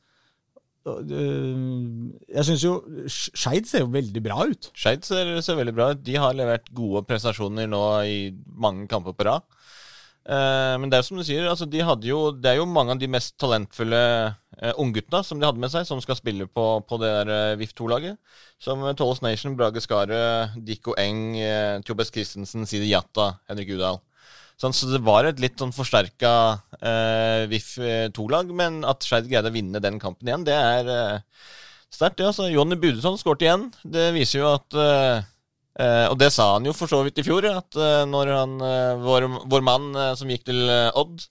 jeg syns jo Skeid ser jo veldig bra ut. Skeid ser, ser veldig bra ut. De har levert gode prestasjoner nå i mange kamper på rad. Eh, men det er som du sier, altså de jo, det er jo mange av de mest talentfulle uh, ungguttene som de hadde med seg, som skal spille på, på det der uh, VIF 2-laget. Som Tollos Nation, Brage Skaret, Dikko Eng, Tjobes Christensen, Sidi Jatta, Henrik Udal. Sånn, så det var et litt sånn forsterka uh, VIF 2-lag, men at Skeid greide å vinne den kampen igjen, det er uh, sterkt. Ja, altså, Jonny Budesson skåret igjen. Det viser jo at Uh, og det sa han jo for så vidt i fjor, at uh, når han, vår, vår, mann som gikk til Odd,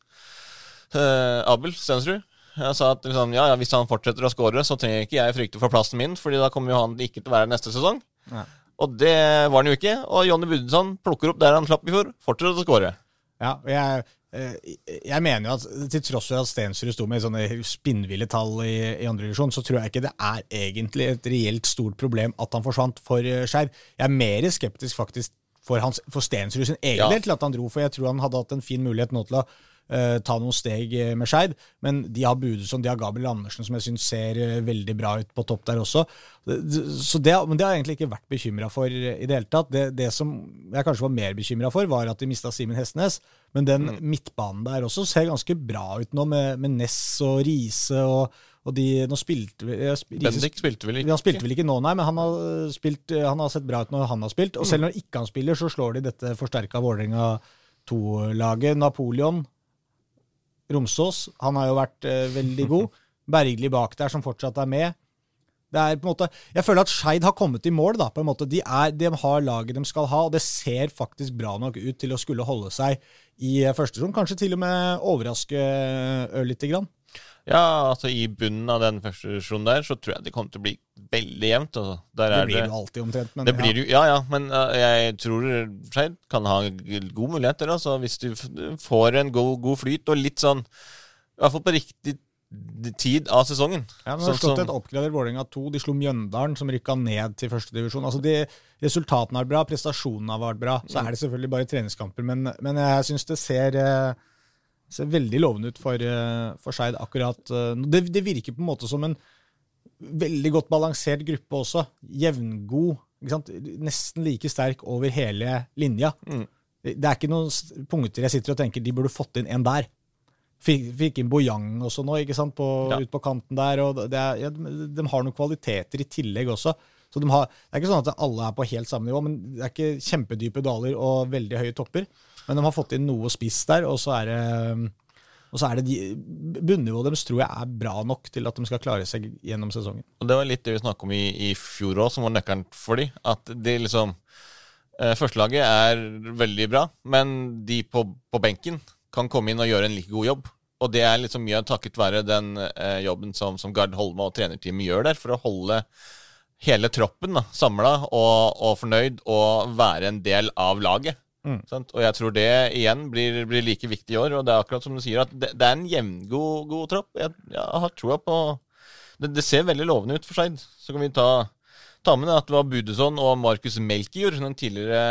Abel Stensrud, sa at liksom, ja, ja, hvis han fortsetter å skåre, så trenger ikke jeg frykte for plassen min, Fordi da kommer jo han ikke til å være neste sesong. Ja. Og det var han jo ikke. Og Jonny Budensson plukker opp der han slapp i fjor, fortsetter å skåre. Ja, og jeg Eh, jeg mener jo at til tross for at Stensrud sto med sånne spinnville tall i, i andre divisjon, så tror jeg ikke det er egentlig et reelt stort problem at han forsvant for uh, Skeiv. Jeg er mer skeptisk faktisk for, hans, for Stensrud sin egen ja. del til at han dro, for jeg tror han hadde hatt en fin mulighet nå til å uh, ta noen steg med Skeid. Men de har Budesson, de har Gabriel Andersen, som jeg syns ser uh, veldig bra ut på topp der også. Så det, men det har jeg egentlig ikke vært bekymra for i det hele tatt. Det, det, som jeg kanskje var mer bekymra for, var at de mista Simen Hestnes. Men den mm. midtbanen der også ser ganske bra ut nå, med, med Ness og Riise og, og de, nå spilte vi Bendik spilte vel ikke? Han spilte vel ikke nå, nei, men han har, spilt, han har, sett bra ut når han har spilt. Og mm. selv når ikke han spiller, så slår de dette forsterka Vålerenga 2-laget. Napoleon Romsås, han har jo vært uh, veldig god. Bergli bak der, som fortsatt er med. Det er på en måte, jeg føler at Skeid har kommet i mål. da, på en måte. De, er, de har laget de skal ha, og det ser faktisk bra nok ut til å skulle holde seg i første rom. Kanskje til og med overraske ørlite grann. Ja, altså i bunnen av den første divisjonen der, så tror jeg det kommer til å bli veldig jevnt. Altså. det blir det jo alltid omtrent, men det ja. Blir jo, ja, ja, men uh, jeg tror Skeid kan ha god mulighet der, altså. Hvis du får en god, god flyt og litt sånn I hvert fall på riktig tid av sesongen. Ja, men det har slått et oppgradert Vålerenga 2. De slo Mjøndalen, som rykka ned til førstedivisjon. Altså de, resultatene er bra, prestasjonene har vært bra. Så er det selvfølgelig bare treningskamper, men, men jeg syns det ser, eh, ser, veldig lovende ut for, eh, for Skeid akkurat eh, det, det, virker på en måte som en veldig godt balansert gruppe også. Jevngod. Nesten like sterk over hele linja. Mm. Det er ikke noen punkter jeg sitter og tenker de burde fått inn en der. Fikk, fikk inn Bojang også nå, ikke sant, på, ja. ut på kanten der. og er, ja, de, de, har noen kvaliteter i tillegg også. Så de har, Det er ikke sånn at alle er på helt samme nivå, men det er ikke kjempedype daler og veldig høye topper. Men de har fått inn noe spiss der, og så er det og så er det de, Bunnivået deres tror jeg er bra nok til at de skal klare seg gjennom sesongen. Og Det var litt det vi snakket om i, i fjor òg, som var nøkkelen for de. At de liksom eh, Førstelaget er veldig bra, men de på, på benken kan komme inn og gjøre en like god jobb. Og det er liksom mye takket være den eh, jobben som, som Gard Holme og trenerteamet gjør der, for å holde hele troppen samla og, og, fornøyd og være en del av laget. Mm. Og jeg tror det igjen blir, blir, like viktig i år. Og det er akkurat som du sier, at det, det er en jevngod god tropp. Jeg, jeg har troa på det, det, ser veldig lovende ut for Skeid. Så kan vi ta, ta med at det var Budeson og Markus Melkjord, den tidligere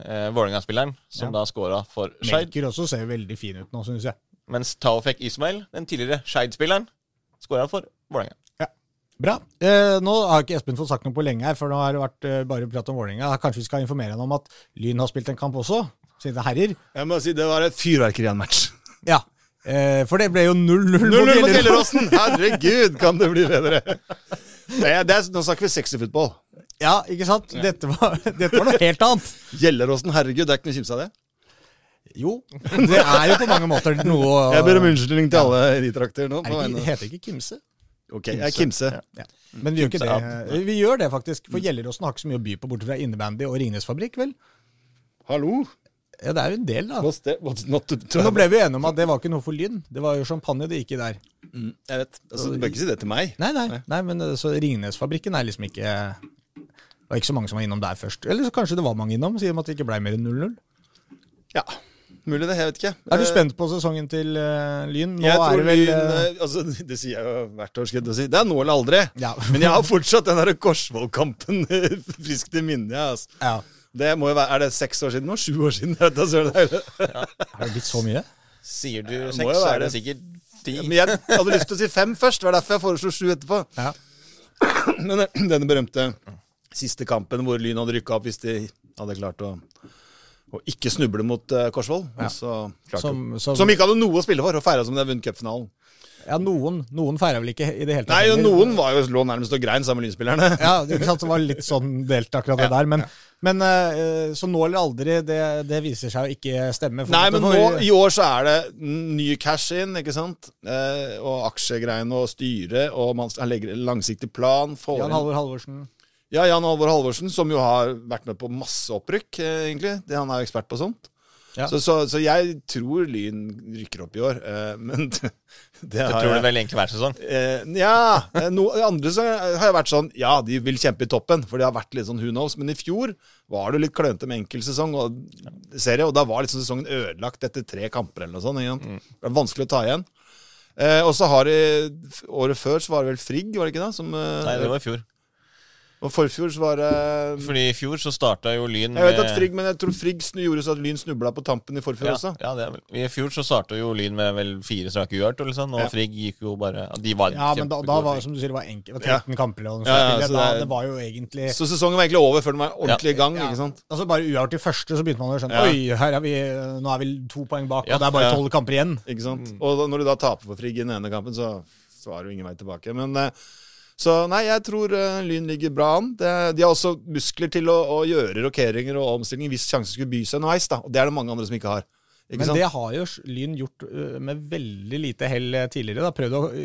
eh, Vålerenga-spilleren, som ja. da scora for Skeid. Melkjord også ser veldig fin ut nå, syns jeg. Mens Taofek Ismail, den tidligere Skeid-spilleren, scora for Vålerenga. Bra. Eh, nå har ikke Espen fått sagt noe på lenge her, for nå har det vært eh, bare prat om Vålerenga. Kanskje vi skal informere han om at Lyn har spilt en kamp også, er herrer. Jeg må si det var et fyrverkeri av en match. Ja. Eh, for det ble jo 0-0 mot Gjelleråsen! Herregud, kan det bli bedre! Det er, det er, nå snakker vi sexy-fotball. Ja, ikke sant? Dette var, dette var noe helt annet. Gjelleråsen, herregud, det er ikke noe å kimse av det. Jo, det er jo på mange måter noe Jeg ber om unnskyldning til alle i de trakter nå. Det heter ikke Kimse. Ok, jeg er Kimse. Ja. Men vi gjør ikke det. Vi gjør det, faktisk. For Gjelleråsen har ikke så mye å by på, borte fra innebandy og Ringnes fabrikk, vel? Hallo? Ja, det er jo en del, da. What's that? What's not to nå ble vi enige om at det var ikke noe for Lyn. Det var jo champagne det gikk i der. Mm, jeg vet. Altså, Du bør ikke si det til meg. Nei, nei, nei men eh, så Ringnes-fabrikken er liksom ikke Det var ikke så mange som var innom der først. Eller så kanskje det var mange innom, siden at det ikke ble mer enn 0-0. Ja. Mulig det, jeg vet ikke. Er du spent på sesongen til uh, Lyn? Nå jeg tror vel, Lyn, uh, altså, Det sier jeg jo hvert år, skal jeg si. Det er nå eller aldri. Ja. Men jeg har fortsatt den der Korsvoll-kampen friskt i minne. Altså. Ja. Det må jo være, Er det seks år siden nå? Sju år siden? Vet, altså, det er, ja. er det blitt så mye? Sier du seks, så er det sikkert ti. Men jeg hadde lyst til å si fem først. Det var derfor jeg foreslo sju etterpå. Ja. Men denne berømte siste kampen hvor Lyn hadde rykka opp hvis de hadde klart å og ikke snuble mot uh, Korsvoll. Ja. Så Som, som, som ikke hadde noe å spille for, og feira som de hadde vunnet cupfinalen. ja, noen, noen feira vel ikke i det hele tatt. Nei, jo, noen var jo, lå nærmest og grein sammen med lynspillerne. Ja, ikke sant? det var litt sånn delt akkurat det Ja, der. Men, men uh, så nå eller aldri, det, det viser seg å ikke stemme. For- Nei, men nå, i år så er det ny cash in, ikke sant? Uh, og aksjegreiene og styre, og man legger langsiktig plan. Jan Halvor Halvorsen. Ja, Jan Alvor Halvorsen, som jo har vært med på masse opprykk, eh, egentlig. Det, han er jo ekspert på sånt. Ja. Så, så, så jeg tror Lyn rykker opp i år, eh, men det, det Det Du tror jeg vel egentlig hver sesong. eh, Ja. eh, No, andre så har jeg vært sånn Ja, de vil kjempe i toppen, for det har vært litt sånn who knows. Men i fjor var det litt klønete med enkeltsesong og serie, og da var liksom sesongen ødelagt etter tre kamper eller noe sånt. ikke? Det var vanskelig å ta igjen. Eh, og så har de Året før så var det vel Frigg, var det ikke det? Som, eh, Nei, det var i fjor. Og forfjor så var det Fordi i fjor så starta jo Lyn med Jeg vet at Frigg, men jeg tror Frigg gjorde så at Lyn snubla på tampen i forfjor ja, også. ja, det er vel. I fjor så starta jo Lyn med vel fire strake uavgjort, eller sånn, og Ja. Frigg gikk jo bare De var Ja, men da, da var det som du sier, det var enkelt. Det var Ja. 13 kamper eller noe Ja, ja, så det det var jo egentlig Så sesongen var egentlig over før den var ordentlig i gang. Ja. ikke sant? Altså Bare uavgjort i første, så begynte man å skjønne Ja. Oi, her er vi, nå er vi to poeng bak, Ja, og det er bare ja. tolv kamper igjen. Ikke sant? Og da, når du da taper for Frigg i den ene kampen, så, så er det jo ingen vei tilbake. Men eh, Så nei, jeg tror uh, Lyn ligger bra an. Det, de har også muskler til å, å gjøre rokeringer og omstillinger hvis sjansen skulle by seg underveis. da. Og det er det mange andre som ikke har. Ikke Men sant? det har jo Lyn gjort uh, med veldig lite hell øh, tidligere. da Prøvd å uh,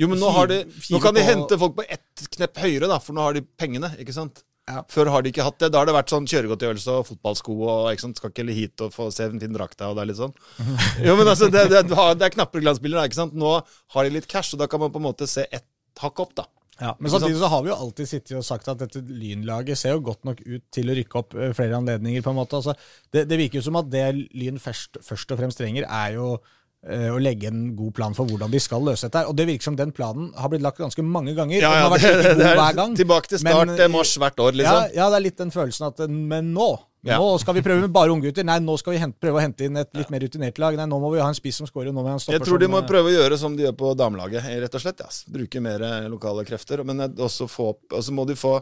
Jo, men nå, har de, nå kan de hente folk på ett knepp høyere, da, for nå har de pengene. ikke sant? Ja. Før har de ikke hatt det. Da har det vært sånn kjøregodtgjørelse og fotballsko og ikke sant? skal ikke hit og få se en fin drakt og det er litt sånn. Jo, men altså, det, det, det er knappere glansbilder, ikke sant. Nå har de litt cash, og da kan man på en måte se ett hakk opp, da. Ja, men samtidig så har vi jo alltid sittet og sagt at dette Lynlaget ser jo godt nok ut til å rykke opp øh, flere anledninger. på en måte. Altså, det, det virker jo som at det Lyn først, først og fremst trenger, er jo øh, å legge en god plan for hvordan de skal løse dette. Og det virker som den planen har blitt lagt ganske mange ganger. har vært like god hver gang. tilbake til start Men, mars hvert år, Ja, liksom. ja, det er litt den følelsen at Men nå Ja. Nå skal vi prøve med bare unggutter. Nei, nå skal vi hente, prøve å hente inn et litt mer rutinert lag. Nei, nå må vi ha en spiss som scorer. Jeg tror de må øh, prøve å gjøre som de gjør på damelaget, eh, rett og slett. Ja. Bruke mer eh, lokale krefter. Men eh, også få opp Og så må de få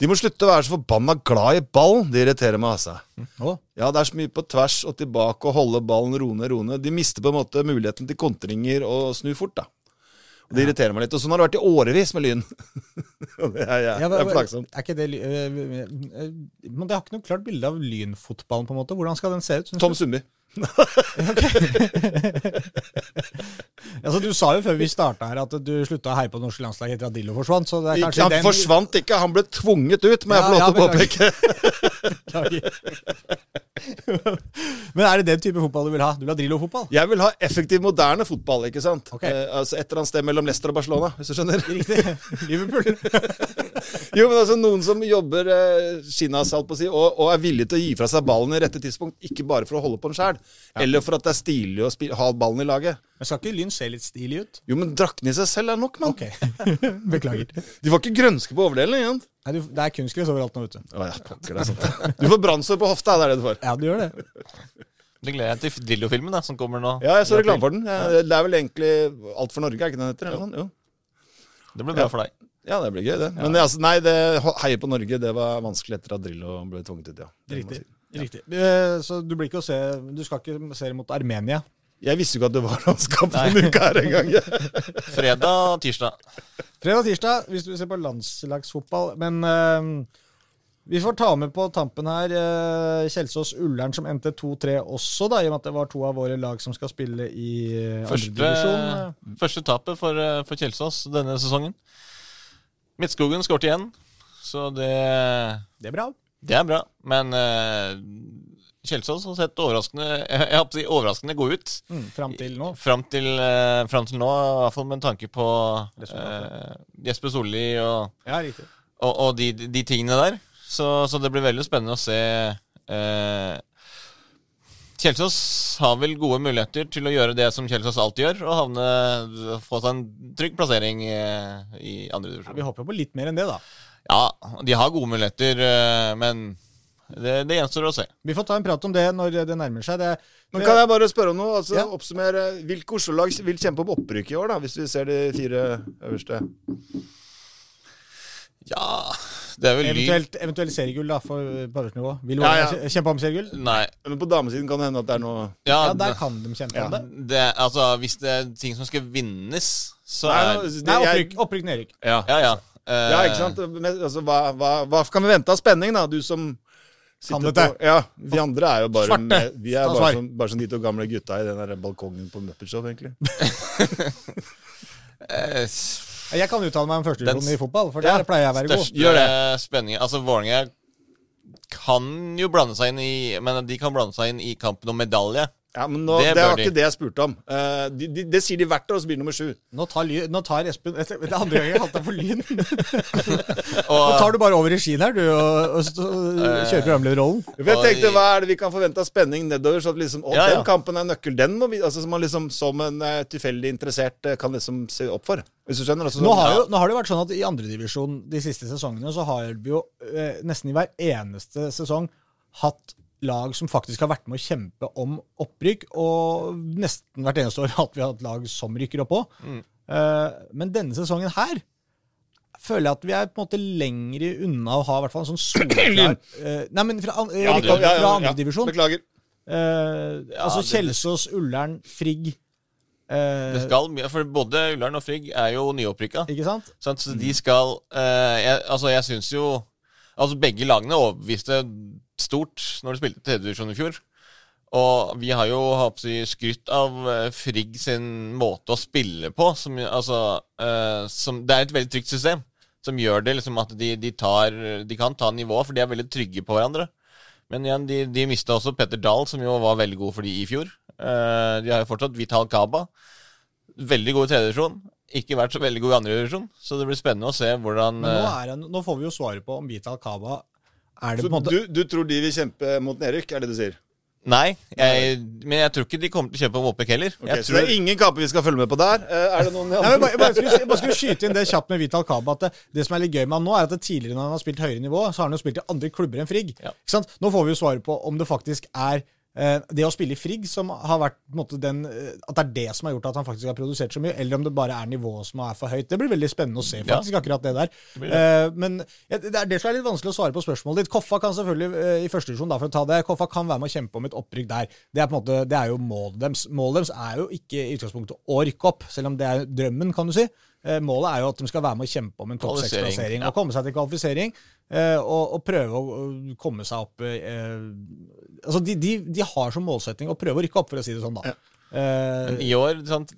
De må slutte å være så forbanna glad i ball. Det irriterer meg, altså. Å, Ja, det er så mye på tvers og tilbake og holde ballen roende, roende. De mister på en måte muligheten til kontringer og snu fort, da. Det irriterer meg litt. Og sånn har det vært i årevis med Lyn. Det er, ja, det er plagsomt. Er ikke det øh, Men det har ikke noe klart bilde av lynfotballen, på en måte. Hvordan skal den se ut? Tom Summi Sundby. Altså, du sa jo før vi starta her at du slutta å heie på det norske landslaget etter at Dillo forsvant. Så det Ikke, han den forsvant ikke, han ble tvunget ut, må jeg Ja, få lov til å påpeke. Men er det den type fotball du vil ha? Du vil ha Drillo-fotball? Jeg vil ha effektiv, moderne fotball, ikke sant? Okay. Eh, altså Et eller annet sted mellom Leicester og Barcelona, hvis du skjønner. Riktig. Liverpool. Jo, men altså Noen som jobber eh, skinnas, holdt på å si, og, og er villig til å gi fra seg ballen i rette tidspunkt. Ikke bare for å holde på den sjæl, eller for at det er stilig å ha ballen i laget. Men skal ikke Lyn se litt stilig ut? Jo, men drakten i seg selv er nok, mann. Ok, beklager. De får ikke grønske på overdelen. Igjen. Nei, du, det er kunstgress overalt nå, vet du. Å, ja, pokker, det er sant. Du får brannsår på hofta, det er det du får. Ja, du gjør det. Det gleder jeg til Drillo-filmen da, som kommer nå. Ja, jeg så reklame for den. Ja, det er vel egentlig Alt for Norge, er ikke den heter? Eller sånn? Jo. Det blir bra for deg. Ja, det blir gøy, det. Men altså, nei, det heie på Norge, det var vanskelig etter at Drillo ble tvunget ut, ja. Riktig. Si. ja. Riktig. Eh, Så du blir ikke å se Du skal ikke se mot Armenia? Jeg visste jo ikke at det var landskamp denne uka her engang. Fredag, og tirsdag. Fredag og tirsdag, hvis du ser på landslagsfotball. Men uh, vi får ta med på tampen her uh, Kjelsås-Ullern, som endte 2-3 også, da, i og med at det var to av våre lag som skal spille i uh, Første, andredivisjon. første tapet for, eh, for Kjelsås denne sesongen. Midtskogen skåret igjen, så det, Det er bra. det er bra. Men eh, Kjelsås har sett overraskende jeg, håper si overraskende god ut. Mm, fram til nå. Fram til, uh, fram til nå, i hvert fall med tanke på eh, Jesper Solli og, Ja, og, og de, de tingene der. Så, så det blir veldig spennende å se Uh, Kjelsås har vel gode muligheter til å gjøre det som Kjelsås alltid gjør, og havne, få seg en trygg plassering uh, i andre Ja, vi håper på litt mer enn det, da. Ja, de har gode muligheter, men det, det gjenstår å se. Vi får ta en prat om det når det nærmer seg. Det, Men kan jeg bare spørre om noe? Altså, Ja. Oppsummere. Hvilke Oslo-lag vil kjempe om opprykk i år, da, hvis vi ser de fire øverste? Ja, Det er vel Eventuelt, eventuelt seriegull da, for på øverste nivå. Vil Ja, ja. kjempe om seriegull? Nei. Men på damesiden kan det hende at det er noe Ja, Ja, der kan de kjempe Ja. om det. det, altså, hvis det er ting som skal vinnes, så Nei, er nå- det- Nei, jeg- opprykk, opprykk nedrykk. Ja. Ja, ja. Eh, Ja, ikke sant? Men, altså, hva, hva, hva kan vi vente av spenning, da? Du som Kan dette. på Ja, vi andre er jo bare Svarte. med, Vi er bare som, bare som de to gamle gutta i den der balkongen på Muppet Show, egentlig. eh, Jeg kan uttale meg om førstedivisjon i fotball, for Ja, der pleier jeg å være god. største det. spenningen Altså, Vålerenga kan jo blande seg inn i Men de kan blande seg inn i kampen om medalje. Ja, men nå, Det det, var de. ikke det jeg spurte om. Eh, de, de, det sier de hvert år, og så blir det nummer sju. Nå tar, ly, nå tar Espen Det er andre gangen jeg har hatt deg for lyn. Nå tar du bare over regien her, du, og, og, stå- kjører programlederrollen. Jeg tenkte, hva er det vi kan forvente av spenning nedover? Så at liksom, å, Ja, ja. den kampen er nøkkel. Den må vi, altså, som man liksom som en uh, tilfeldig interessert eh, kan liksom se opp for. Hvis du skjønner? Altså, Nå har, jo, nå har det vært sånn at i andredivisjon de siste sesongene så har vi jo uh, nesten i hver eneste sesong hatt lag som faktisk har vært med å kjempe om opprykk, og nesten hvert eneste år har vi hatt lag som rykker opp òg. Eh, men denne sesongen her føler jeg at vi er på en måte lengre unna å ha i hvert fall en sånn soleklar eh, Nei, men fra, uh, Ja, ja, ja, fra andredivisjon. Beklager. Eh, altså Kjelsås, Ullern, Frigg det skal For både Ullern og Frigg er jo nyopprykka. Ikke sant? Så de skal eh, jeg, Altså, jeg syns jo Altså, begge lagene overbeviste stort når de spilte tredjedivisjon i fjor. Og vi har jo jeg, skrytt av eh, Frigg sin måte å spille på. Som, altså, eh, som, det er et veldig trygt system som gjør det liksom at de, de, tar, de kan ta nivået, for de er veldig trygge på hverandre. Men igjen, de, de mista også Petter Dahl, som jo var veldig god for de i fjor. Eh, de har jo fortsatt Vital Kaba. Veldig god i tredjedivisjon. Ikke vært så veldig god i andredivisjon. Så det blir spennende å se hvordan Men nå, eh, han, nå får vi jo svaret på om Vital Kaba Så på måte du, du tror de vil kjempe mot nedrykk, er det du sier? Nei, jeg, men jeg tror ikke de kommer til å kjøpe om opprekk heller. Okay, jeg så det er ingen kamper vi skal følge med på der? Eh, er det noen Nei, bare, bare, skulle, bare skulle skyte inn det kjapt med Vital Kaba. At det, det som er litt gøy med han nå, er at tidligere når han har spilt høyere nivå, så har han jo spilt i andre klubber enn Frigg. Ja. Ikke sant? Nå får vi jo svaret på om det faktisk er det å spille i Frigg som har vært på en måte den eh, At det er det som har gjort at han faktisk har produsert så mye, eller om det bare er nivået som er for høyt. Det blir veldig spennende å se, faktisk, akkurat det der. blir Eh, men ja, det er det som er litt vanskelig å svare på spørsmålet ditt. Koffa kan selvfølgelig, eh, i første divisjon, for å ta det, Koffa kan være med å kjempe om et opprykk der. Det er på en måte, det er jo målet deres. Målet deres er jo ikke i utgangspunktet å rykke opp, selv om det er drømmen, kan du si. Eh, målet er jo at de skal være med å kjempe om en topp seks-plassering ja. og komme seg til kvalifisering. eh, og, og prøve å å komme seg opp eh, Altså, de, de, de har som målsetting å prøve å rykke opp, for å si det sånn, da. Eh, men i år sant,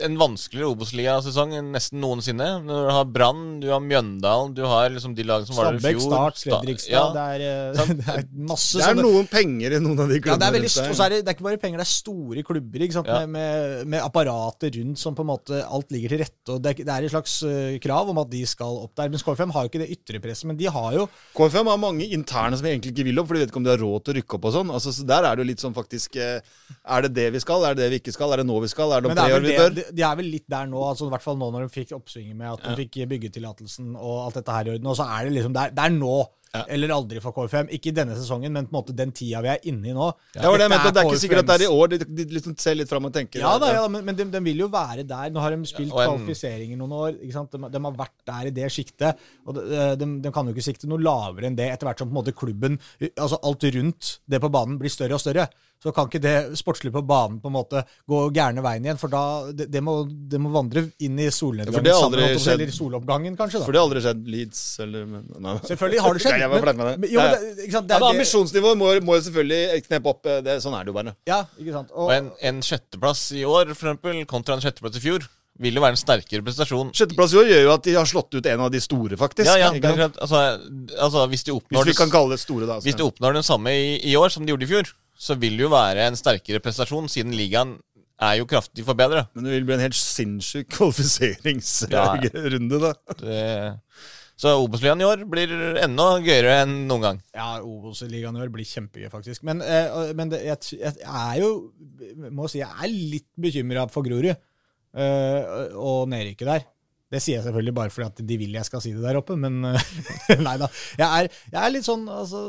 En vanskeligere Obos-ligasesong enn nesten noensinne. Når du har Brann, du har Mjøndalen, du har liksom de lagene som var der i Stabæk, fjor. Start, Fredrikstad Ja, det, er, eh, det er masse Det er sånne noen penger i noen av de Ja, det er veldig, er det, det er ikke bare penger, det er store klubber ikke sant? Ja. Med, med, med apparater rundt som på en måte alt ligger til rette. og Det er, det et slags eh, krav om at de skal opp der. Men KFM har jo ikke det ytre presset, men de har jo KFM har mange interne som egentlig ikke vil opp, for de vet ikke om de har råd til å rykke opp og sånn. Altså, så der er det jo litt sånn faktisk eh, Er det det vi skal? Er det det vi ikke skal? Er det nå vi skal? Er det om tre år vi bør? de, er vel litt der nå, altså i hvert fall nå når de fikk oppsvinget med at de fikk byggetillatelsen og alt dette her i orden. Og så er det liksom der, er, det er nå eller aldri for KFM. Ikke i denne sesongen, men på en måte den tida vi er inne i nå. Ja, det, det, mente, det er ikke sikkert at det er i år. De, de liksom ser litt fram og tenker. Ja da, ja, men, men de, de vil jo være der. Nå har de spilt ja, en- kvalifiseringer noen år. ikke? De, de har vært der i det sjiktet. Og de, de, de kan jo ikke sikte noe lavere enn det etter hvert som på en måte klubben, altså alt rundt det på banen, blir større og større. Så kan ikke det sportslige på banen på en måte gå gærne veien igjen, for da det, det, må, det må vandre inn i solnedgangen ja, har sammen, skjedd. eller soloppgangen, kanskje. For det har aldri skjedd Leeds eller men, nei. Selvfølgelig har det skjedd. Nei, jeg med det. men- jo, det, ikke sant? Det Ja, er men det- Ambisjonsnivået må, må jo selvfølgelig kneppe opp. eh, Det, sånn er det jo bare. Ja, ikke sant. Og, Og en, en sjetteplass i år, for eksempel, kontra en sjetteplass i fjor, vil jo være en sterkere prestasjon. Sjetteplass i år gjør jo at de har slått ut en av de store, faktisk. Ja, ja, det er klart, altså, altså, hvis de oppnår Hvis vi det- kan kalle det store, da. Hvis de oppnår den samme i, i år som de gjorde i fjor, så vil det jo være en sterkere prestasjon, siden ligaen er jo kraftig forbedra. Men det vil bli en helt sinnssyk Ja. da. Det- Så Obos-ligaen i år blir enda gøyere enn noen gang. Ja, Obos-ligaen i år blir kjempegøy, faktisk. Men, eh, men det, jeg, jeg er jo må si, jeg er litt bekymra for Grorud eh, og nedrykket der. Det sier jeg selvfølgelig bare fordi at de vil jeg skal si det der oppe, men eh, nei da. Jeg er, jeg er litt sånn, altså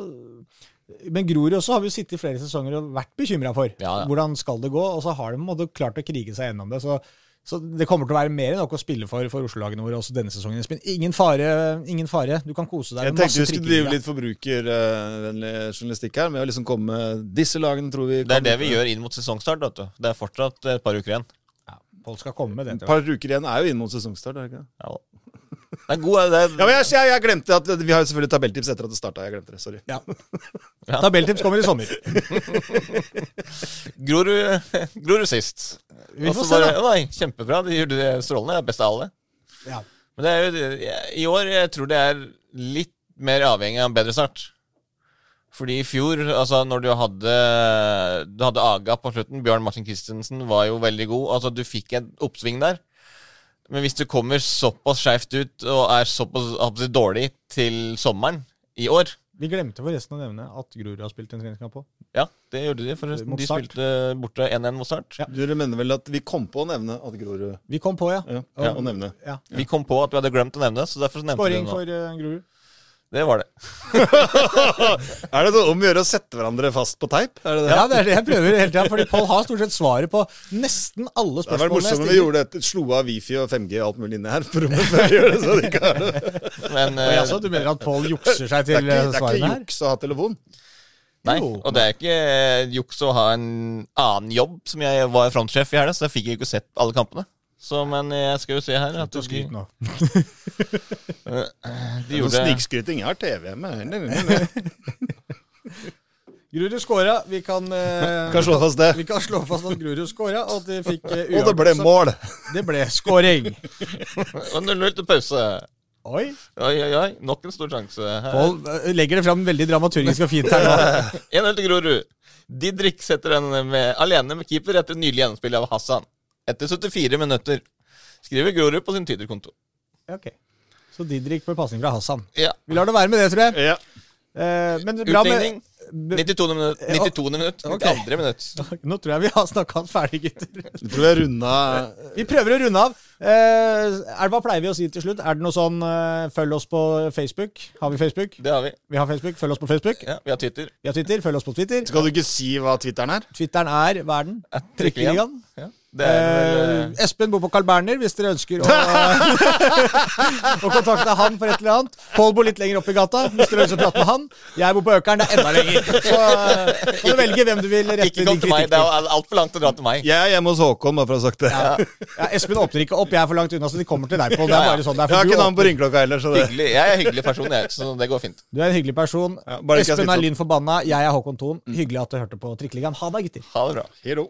Men Grorud også har vi jo sittet i flere sesonger og vært bekymra for. Ja, ja. Hvordan skal det gå? Og så har de måte klart å krige seg gjennom det. Så, Så det kommer til å være mer enn nok å spille for for Oslo-lagene våre også denne sesongen. Ingen fare, ingen fare. Du kan kose deg Jeg med tenkte masse vi skulle drive litt forbrukervennlig journalistikk her, med å liksom komme med disse lagene, tror vi Det er det vi gjør inn mot sesongstart. vet du. Det er fortsatt et par uker igjen. Pål skal komme med det. Et par uker igjen er jo inn mot sesongstart. er det ikke? Ja, det er god, det er, Ja, men jeg, jeg, jeg glemte at Vi har selvfølgelig tabelltips etter at det starta. Jeg glemte det, sorry. Ja. Ja. Tabelltips kommer i sommer. Grorud, Grorud sist. Vi får se, bare, da. Nei, kjempebra. De gjorde det strålende. Det er best av alle. Ja. Men det er jo, i år jeg tror det er litt mer avhengig av en bedre start. Fordi i fjor, altså når du hadde Du hadde Aga på slutten, Bjørn Martin Christensen var jo veldig god. Altså Du fikk en oppsving der. Men hvis du kommer såpass skeivt ut og er såpass dårlig til sommeren i år Vi glemte forresten å nevne at Grorud har spilt en treningskamp på. Ja, det gjorde de forresten. De spilte borte 1-1 mot Start. Ja. Dere mener vel at vi kom på å nevne at Grorud Vi kom på, ja. Ja, Ja. å nevne. ja. Vi kom på at vi hadde glemt å nevne det, så derfor nevnte vi det Skåring nå. for uh, Grorud. Det var det. Er det noe om å gjøre å sette hverandre fast på teip? Er det det? Ja, det er det jeg prøver hele tida. Fordi Pål har stort sett svaret på nesten alle spørsmålene. Det hadde vært morsomt om vi gjorde et, slo av wifi og 5G og alt mulig inne her på rommet før vi gjør det. Så det ikke er, det Men Og så, jaså, du mener at Pål jukser seg til svarene her? det eh, er ikke svarene her? juks å ha telefon. Nei, og det er ikke eh, juks å ha en annen jobb, som jeg var frontsjef i helga, så jeg fikk jo ikke sett alle kampene. Så, men jeg skal jo se her at Slutt å skryte nå. de gjorde snikskryting. Jeg har TV med. Nei, nei, nei. Grorud skåra. Vi kan, eh, Kan slå fast det. vi kan slå fast at Grurud skåra, og at de fikk eh, Og det ble mål. Det ble skåring. Og 0-0 til pause. Oi. Oi, oi, oi. Nok en stor sjanse. Pål eh, legger det fram veldig dramaturgisk og fint her nå. 1-0 til Grorud. Didrik setter den med, alene med keeper etter nylig gjennomspill av Hassan. Etter 74 minutter. Skriver Grorud på sin Twitter-konto. Ok. Så Didrik får pasning fra Hassan. Ja. Vi lar det være med det, tror jeg. Ja. Eh, men bra med 92. minutt. 92. minutt. Okay. 92. minutt. Nå tror jeg vi har snakka ferdig, gutter. Jeg tror jeg runda Vi prøver å runde av. Eh, er, hva pleier vi å si til slutt? Er det noe sånn eh, følg oss på Facebook? Har vi Facebook? Det har vi. Vi har Facebook. Følg oss på Facebook. Ja, vi har Twitter. Vi har Twitter. Følg oss på Twitter. Skal du ikke si hva Twitteren er? Twitteren er hva er den? Trikkeligaen. Ja, det vel Eh, eh, Espen bor på Carl Berner, hvis dere ønsker å, å kontakte han for et eller annet. Pål bor litt lenger opp i gata, hvis dere ønsker å prate med han. Jeg bor på Økeren, det er enda lenger. Så eh, kan du velge hvem du vil rette Ikke kom din til meg. Det er altfor langt å dra til meg. Jeg er hjemme hos Håkon, bare for å ha sagt det. Ja, Espen åpner ikke opp, jeg er for langt unna, så de kommer til deg, Pål. Det er bare sånn. Det er Jeg har ikke navn på ringeklokka heller, så det Hyggelig. Jeg er en hyggelig person, jeg, så det går fint. du er en hyggelig person. Ja, bare Espen er opp. Forbanna, jeg er Håkon Thon. Hyggelig at du hørte på Trikkeligaen. Ha det, gutter. Ha det bra. Hero.